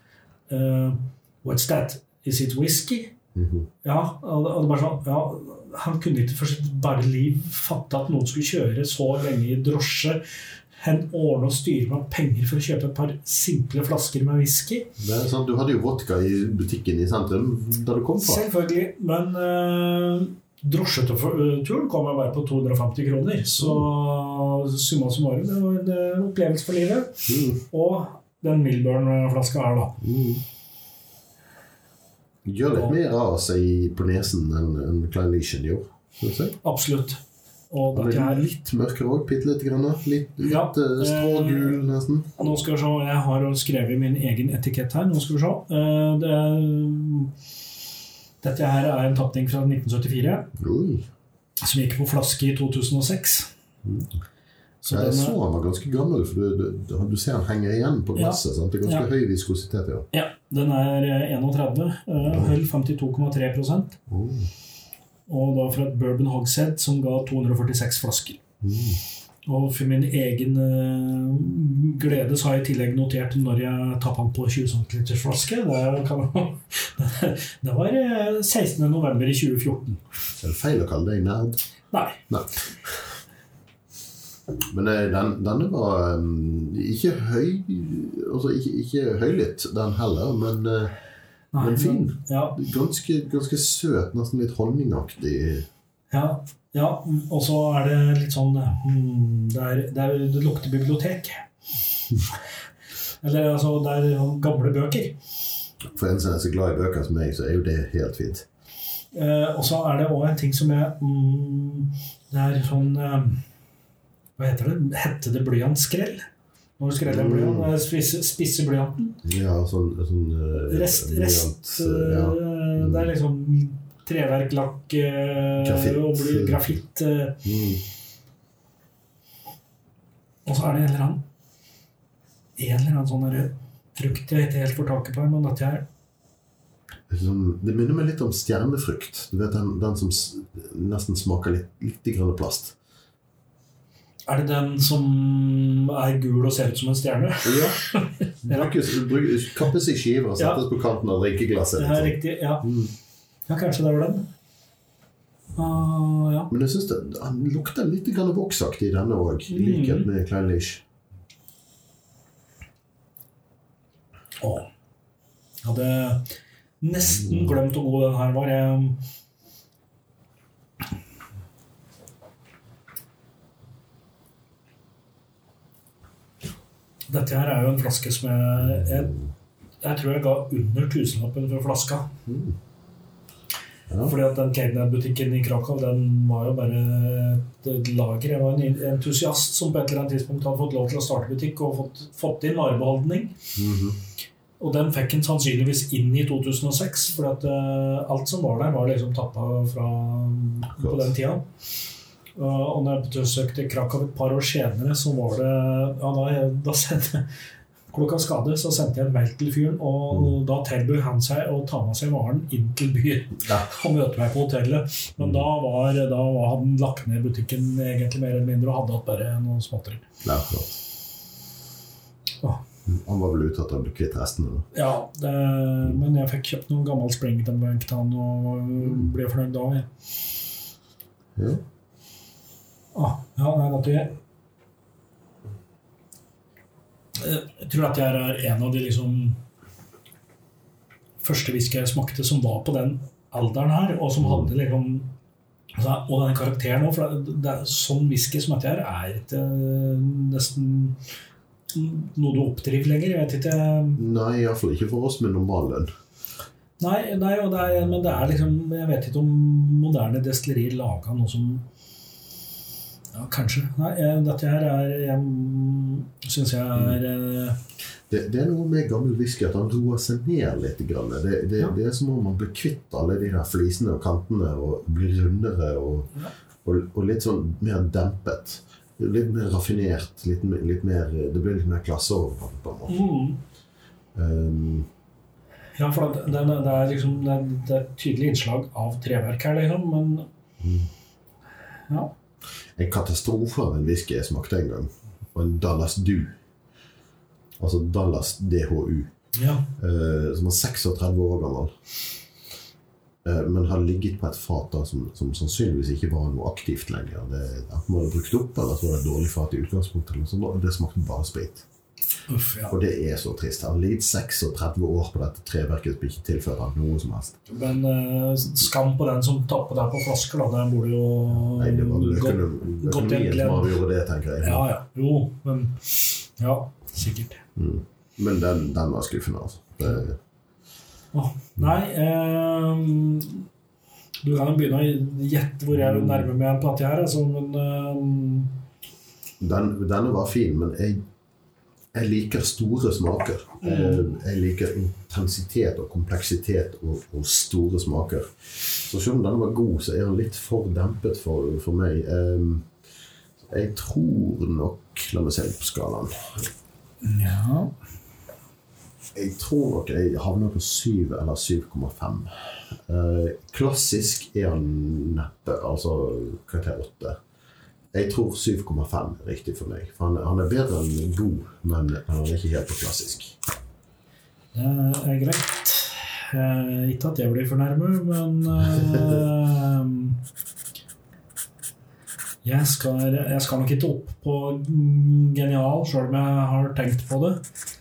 Uh, What's that? Is it whisky? Mhm. Ja, og det og det bare sånn, ja, Han kunne ikke for sitt bare liv fatte at noen skulle kjøre så lenge i drosje. Hen ordne og styre med penger for å kjøpe et par simple flasker med whisky. Det er sant, Du hadde jo vodka i butikken i sentrum da du kom fra. Selvfølgelig. Men uh, drosjeturen kom jeg bare på 250 kroner. Så summa summarum, det var en eh, opplevelse for livet. Mm. Og den Milburn-flaska her, da. Mm. Gjør litt mer av seg på nesen enn en Klein Leashen gjorde. Absolutt. Og Den dette er litt mørkere òg, bitte lite grann. Litt, litt Ja, eh, strågul, nesten. Nå skal vi se, Jeg har skrevet min egen etikett her. Nå skal vi se. Eh, Det er, dette her er en tapning fra 1974, Oi. som gikk på flaske i 2006. Så Jeg så han var ganske gammel, for du, du, du ser han henger igjen på glasset. sant? Det er ganske Ja. høy viskositet. ja. ja, den er eh, 31. eh, Høll 52,3 Oh. Og da fra et Bourbon Hogshead som ga 246 flasker. Mm. Og for min egen uh, glede så har jeg i tillegg notert når jeg tappa den på 20 cm flaske. Det, det var eh, 16. november i 2014. Er det feil å kalle deg nerd? Nei. Nei. Men eh, den, denne var um, ikke høy Altså ikke, ikke høylytt, den heller, men eh, nei Men fin. Ja, ganske, ganske søt, nesten litt honningaktig. ja, ja. Og så er det litt sånn hmm, det, er, det, er, det lukter bibliotek. Eller altså, det er sånn gamle bøker. For en som er så glad i bøker som meg, så er jo det helt fint. Eh, og så er det òg en ting som jeg mm, Det er sånn eh, Hva heter det? Hette det blyantskrell? Når du skreller en blyant? Mm. eh, Spisse, spisse blyanten? Ja, sånn, sånn uh, Rest, rest eh, ja. mm. Det er liksom treverk, lakk eh, Grafitt. grafitt. eh, Mm. og så er det en eller annen En eller annen sånn frukt jeg ikke helt får taket på, men dette er Sånn, det minner meg litt om stjernefrukt. Du vet Den, den som nesten smaker litt, litt plast. Er det den som er gul og ser ut som en stjerne? Ja. Brukes, brukes, kappes i skiver og settes på kanten av drikkeglasset. Det Liksom. riktig. Ja. Mm. ja, kanskje det var den. Uh, ja. Men jeg synes det, han lukter litt voksaktig denne òg, i Mm. likhet med Klein Lish. Å. Jeg hadde nesten glemt hvor god den her var. Jeg Dette her er jo en flaske som jeg Jeg, jeg tror jeg ga under tusenlappen for flaska. Mm. Ja. Fordi at den Kegner-butikken i Krakow den var jo bare et, lager. Jeg var en entusiast som på et eller annet tidspunkt hadde fått lov til å starte butikk og fått, fått inn varebeholdning. Mhm. Og den fikk han sannsynligvis inn i 2006, for at eh, alt som var der, var liksom tappa fra på den tida. Og når jeg besøkte Krakow et par år senere, så var det ja, da, da sendte Klokka skade, så sendte jeg en mail til fyren, og da tilbød han seg å ta med seg varen inn til byen Ja. og møte meg på hotellet. Men da var, da var han lagt ned butikken egentlig mer eller mindre og hadde hatt bare noen småtteri. Ja. Han var vel ute etter å bli kvitt restene. Ja, det, men jeg fikk kjøpt noen gammel Springton-bank til han og ble fornøyd da. Jeg. Ja. Ah, ja, nei, dette jeg Jeg tror at jeg er en av de liksom første whisky jeg smakte som var på den alderen her, og som hadde liksom altså, Og denne karakteren òg, for det, det er sånn whisky som dette her er ikke nesten noe du oppdriver lenger. Jeg vet ikke Nei, iallfall ikke for oss med normal lønn. Nei, nei og det er, men det er liksom Jeg vet ikke om moderne destillerier laga noe som Ja, kanskje. Nei, jeg, dette her er syns jeg er mm. Det, det er noe med gammel whisky at han roer seg ned litt. Grann. Det, det, Ja. det er som om man blir kvitt alle de her flisene og kantene og blir rundere og, Ja. og, og litt sånn mer dempet. Litt mer raffinert. Litt, litt mer, det blir litt mer klasse over på en måte. mm, Um, Ja, for det, det, det er liksom det, det er et tydelig innslag av treverk her, liksom, men Ja. En katastrofe av en whisky jeg smakte en gang, Og en Dallas Du. Altså Dallas DHU. ja. Uh, som var 36 år gammel. Uh, men har ligget på et fat da, som, som sannsynligvis ikke var noe aktivt lenger. Det, enten var det brukt opp, eller så var det et dårlig fat i utgangspunktet. Eller sånt, og det smakte bare sprit. Uff, ja. Og det er så trist. Han har ligget 36 år på dette treverket som ikke tilfører han noe som helst. Men eh, skam på den som tapper deg på flasker, da. Den burde jo Nei, det var økonomien som avgjorde det, tenker jeg. Ja, ja. Jo, men Ja, sikkert. Mm. Men den, den var skuffende, altså. Det, Oh, nei ehm, Du kan jo begynne å gjette hvor jeg nærmer nærme meg en plate her, altså, men ehm, Den, denne var fin, men jeg, jeg liker store smaker. Jeg, jeg liker intensitet og kompleksitet og, og store smaker. Så selv om denne var god, så er den litt for dempet for, for meg. Ehm, jeg tror nok La meg se litt på skalaen. Ja. Jeg tror nok jeg havner på 7 eller 7,5. Eh, klassisk er han neppe, altså karakter 8. Jeg tror 7,5 er riktig for meg. For han, han er bedre enn god, men han er ikke helt på klassisk. Det er greit. Eh, ikke at jeg blir for nærme, men eh, jeg, skal, jeg skal nok ikke opp på mm, genial, sjøl om jeg har tenkt på det.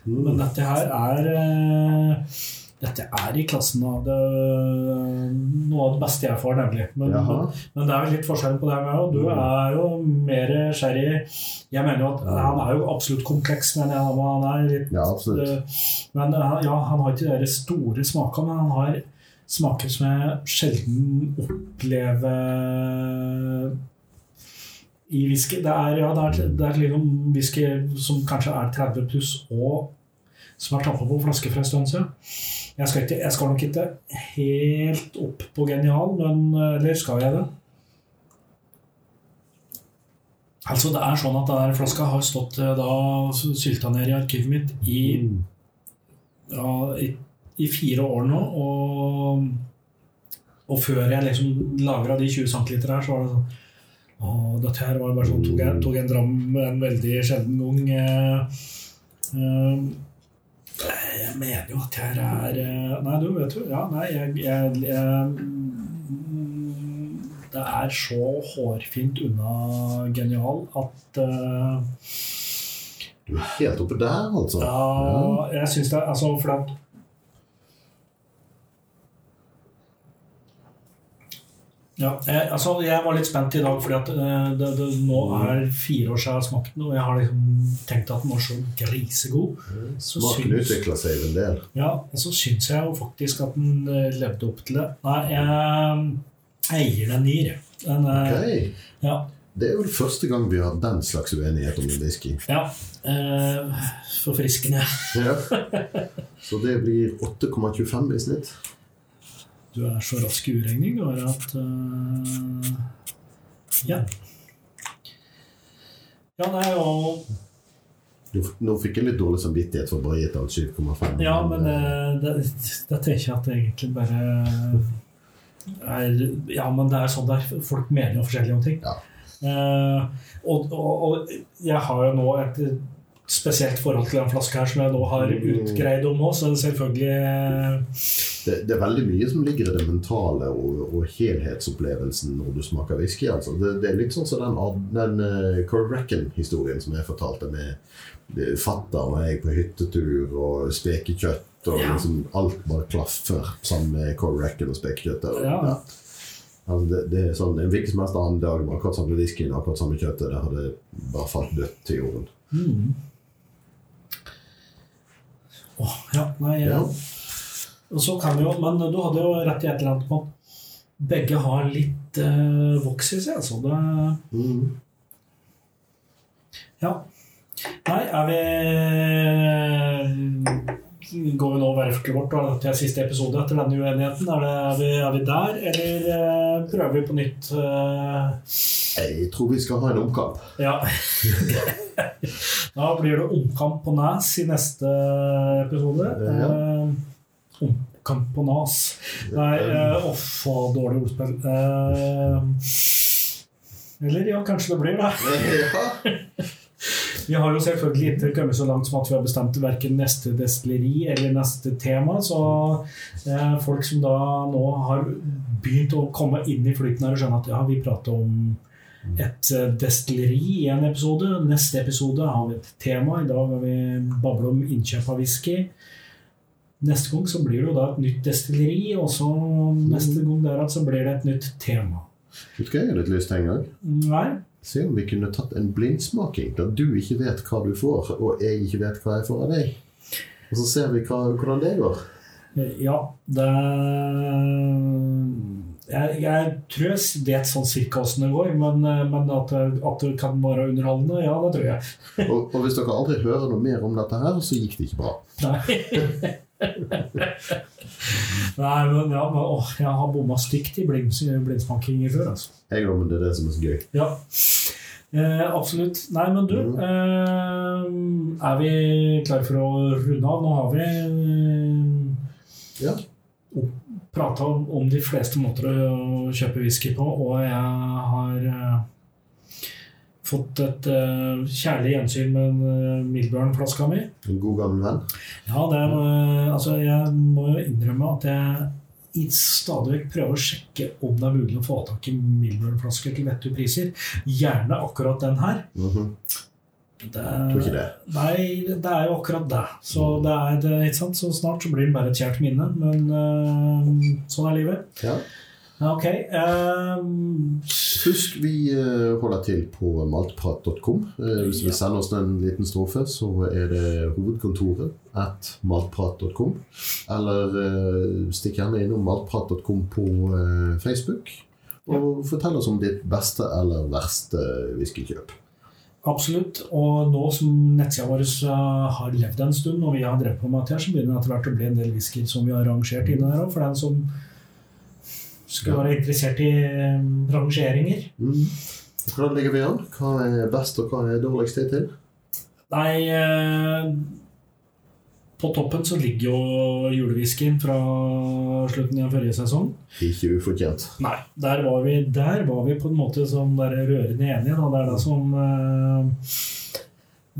Men dette her er eh, Dette er i klassen av det noe av det beste jeg får, nemlig. Men, men, men det er vel litt forskjell på det med Du er jo mer sherry Jeg mener jo at han er jo absolutt kompleks, men jeg, han er litt Ja. Eh, Men eh, ja, han har ikke de store smakene, men han har smaker som jeg sjelden opplever i whisky. Det er, ja, det er, det er liksom whisky som kanskje er 30 pluss, og som er tappa på flaske for en stund siden. Jeg skal, ikke, jeg skal nok ikke helt opp på genial, men Eller skal jeg det? Altså, det er sånn at denne flaska har stått eh, da sylta ned i arkivet mitt i Mm. ja, i, i fire år nå, og, og før jeg liksom lagra de 20 cm her, så var det sånn og dette her var bare sånn Tok jeg, tok en dram en veldig sjelden gang. Eh, eh, jeg mener jo at jeg er eh, Nei, du vet jo Ja, nei, jeg, jeg, jeg Det er så hårfint unna genial at uh, Du er helt oppe der, altså. ja, jeg syns det Altså, for at Ja, jeg, altså, jeg var litt spent i dag, fordi at eh, det, det nå er fire år siden jeg har smakt den, og jeg har liksom tenkt at den var så grisegod. Så Smaken utvikla seg jo en del. ja, og så syns jeg jo faktisk at den eh, levde opp til det. Nei, jeg, eier den en nier. Den, okay. Ok. ja, Det er vel første gang vi har den slags uenighet om en whisky. ja. Eh, forfriskende. Ja. Så det blir 8,25 i snitt. Du er så rask i uregning, du at uh, Ja. Ja, nei, og nå fikk jeg litt dårlig samvittighet for å bare gitt alt 7,5. Ja, men eh, det, det tenker jeg at det egentlig bare er Ja, men det er sånn der. Folk mener jo forskjellig om ting. Ja. Uh, og, og, og jeg har jo nå et spesielt forhold til den flaska her som jeg nå har Mm. utgreid om òg, så selvfølgelig det, det er veldig mye som ligger i det mentale og, og helhetsopplevelsen når du smaker whisky. Altså. Det, det er litt sånn som den, den uh, Correcken-historien som jeg fortalte med fatter fatter'n og jeg på hyttetur og spekekjøtt og Ja. liksom alt bare klaffer sammen med Correcken og spekekjøttet. og- Ja. Altså det, det er sånn, En hvilken som helst annen dag med akkurat samme whiskyen akkurat samme kjøttet, det hadde bare falt dødt til jorden. mm. Åh, ja, nei Ja. Og så kan vi jo, Men du hadde jo rett i et eller annet på begge har litt eh, voks i seg. Altså. Det, Mm. ja. Nei, er vi Går vi nå verftet vårt og til siste episode etter denne uenigheten? Er, det, er, vi, er vi der, eller eh, prøver vi på nytt? eh? Jeg tror vi skal ha en omkamp. ja. da blir det omkamp på Nes i neste episode. Ja. Eh, om, på nas. Nei, uh, faen, dårlig ordspill. Eller ja, kanskje det blir det. Ja. Vi har jo selvfølgelig ikke kommet så langt som at vi har bestemt verken neste destilleri eller neste tema. Så eh, folk som da nå har begynt å komme inn i flyten her og skjønne at ja, vi prater om et eh, destilleri i en episode. Neste episode har vi et tema. I dag har vi babla om innkjøp av whisky. Neste gang så blir det jo da et nytt destilleri, og så neste gang der så blir det et nytt tema. Vet du hva jeg har litt lyst til en gang? Nei? Se om vi kunne tatt en blindsmaking der du ikke vet hva du får, og jeg ikke vet hva jeg får av deg. Og så ser vi hva, hvordan det går. Ja, det jeg, jeg tror jeg vet sånn cirka åssen det går, men, men at, at, det kan være underholdende, ja, det tror jeg. og, og, hvis dere aldri hører noe mer om dette her, så gikk det ikke bra. Nei. Nei, men, ja, men åh, jeg har bomma stygt i blindsmakinger før. Altså. Jeg òg, men det er det som er så gøy. Ja, eh, absolutt. Nei, men du mm. eh, Er vi klare for å runde av? Nå har vi eh, ja. prata om de fleste måter å kjøpe whisky på, og jeg har eh, fått et uh, kjærlig gjensyn med uh, eh, Milburn-flaska mi. En god gammel venn? Ja, det uh, altså, jeg må jo innrømme at jeg stadig vekk prøver å sjekke om det er mulig å få tak i Milburn-flasker til vettug priser. Gjerne akkurat den her. Mm -hmm. Det, Tror ikke det. Nei, det er jo akkurat det. Så, det er, det, så snart så blir det bare et kjært minne. Men uh, sånn er livet. Ja. Ok. Um... Husk, vi eh, holder til på maltprat.com. Eh, hvis vi sender oss en liten strofe, så er det hovedkontoret at maltprat.com. Eller uh, stikk gjerne innom maltprat.com på Facebook. Og fortell oss om ditt beste eller verste whiskykjøp. Absolutt. Og nå som nettsida vår har levd en stund, og vi har drevet på med dette, så begynner det etter hvert å bli en del whisky som vi har rangert inne her òg. For den som skal være interessert i um, rangeringer. Mm. Hvordan ligger vi an? Hva er best, og hva er dårligst til? Nei eh, På toppen så ligger jo julewhiskyen fra slutten av forrige sesong. Ikke ufortjent. Nei. Der var vi, der var vi på en måte som der rørende enige. Da. Det er det som eh,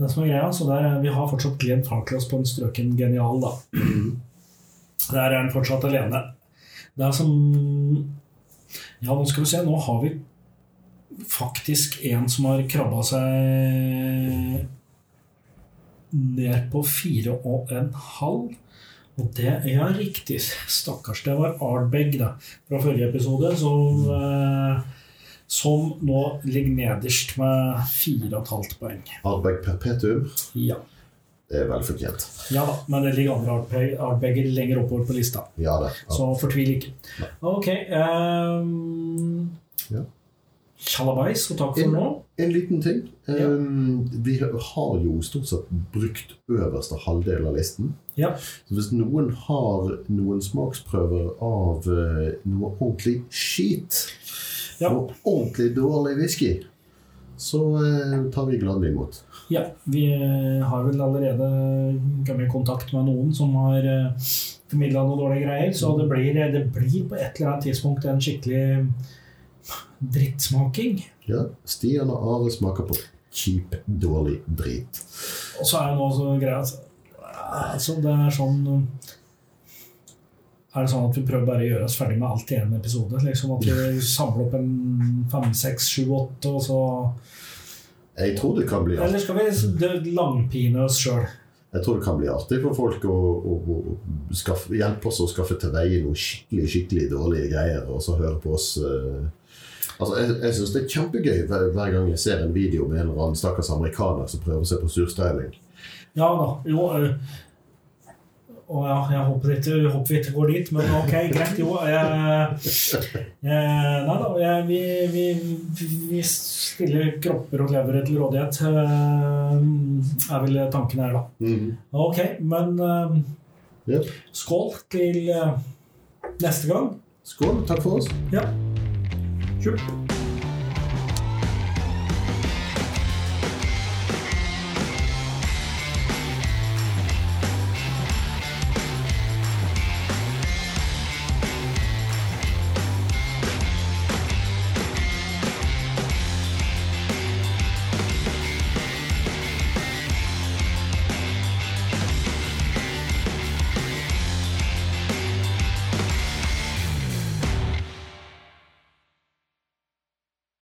det som er greia. Så der, vi har fortsatt Glenn Farclas på en strøken genial, da. Mm. Der er han fortsatt alene. Det er som Ja, nå skal vi se. Nå har vi faktisk en som har krabba seg ned på fire og en halv. Og det Ja, riktig. Stakkars. Det var Ardbeg da, fra forrige episode som, eh, som nå ligger nederst med fire og et halvt poeng. Ardbeg perpetuum? Ja. Det er velfortjent. Ja da, men det ligger andre artbager lenger oppover på lista. Ja, det, ja. Så fortvil ikke. Ok. Um, ja. Sjalabais og takk for en, nå. En liten ting. Um, vi har jo stort sett brukt øverste halvdel av listen. Ja. Så hvis noen har noen smaksprøver av uh, noe ordentlig skit, ja. noe ordentlig dårlig whisky, så uh, tar vi gladelig imot. Ja, vi eh, har vel allerede kommet i kontakt med noen som har eh, formidla noen dårlige greier. Så det blir, det blir, på et eller annet tidspunkt en skikkelig drittsmaking. Ja. Stian og Are smaker på kjip, dårlig drit. Og så er det noe så greia altså, Det er sånn er det sånn at vi prøver bare å gjøre oss ferdig med alt i én episode? Liksom At vi samler opp en fem, seks, sju, åtte, og så jeg tror det kan bli artig. Eller skal vi langpine oss sjøl? Jeg tror det kan bli artig for folk å, å, å skaffe, hjelpe oss å skaffe til veie noen skikkelig skikkelig dårlige greier, og så høre på oss uh, Altså, Jeg, jeg syns det er kjempegøy hver, hver, gang jeg ser en video med en eller annen stakkars amerikaner som prøver å se på surstyling. Ja da. Jo, uh, og ja, jeg håper, ikke, håper vi ikke går dit, men ok, greit. Jo, jeg, jeg Nei da, jeg, vi, vi, vi, stiller kropper og klevere til rådighet, eh, er vel tanken her, da. Mm. Ok, men yep. skål til neste gang. Skål. Takk for oss. Ja. Kjøp.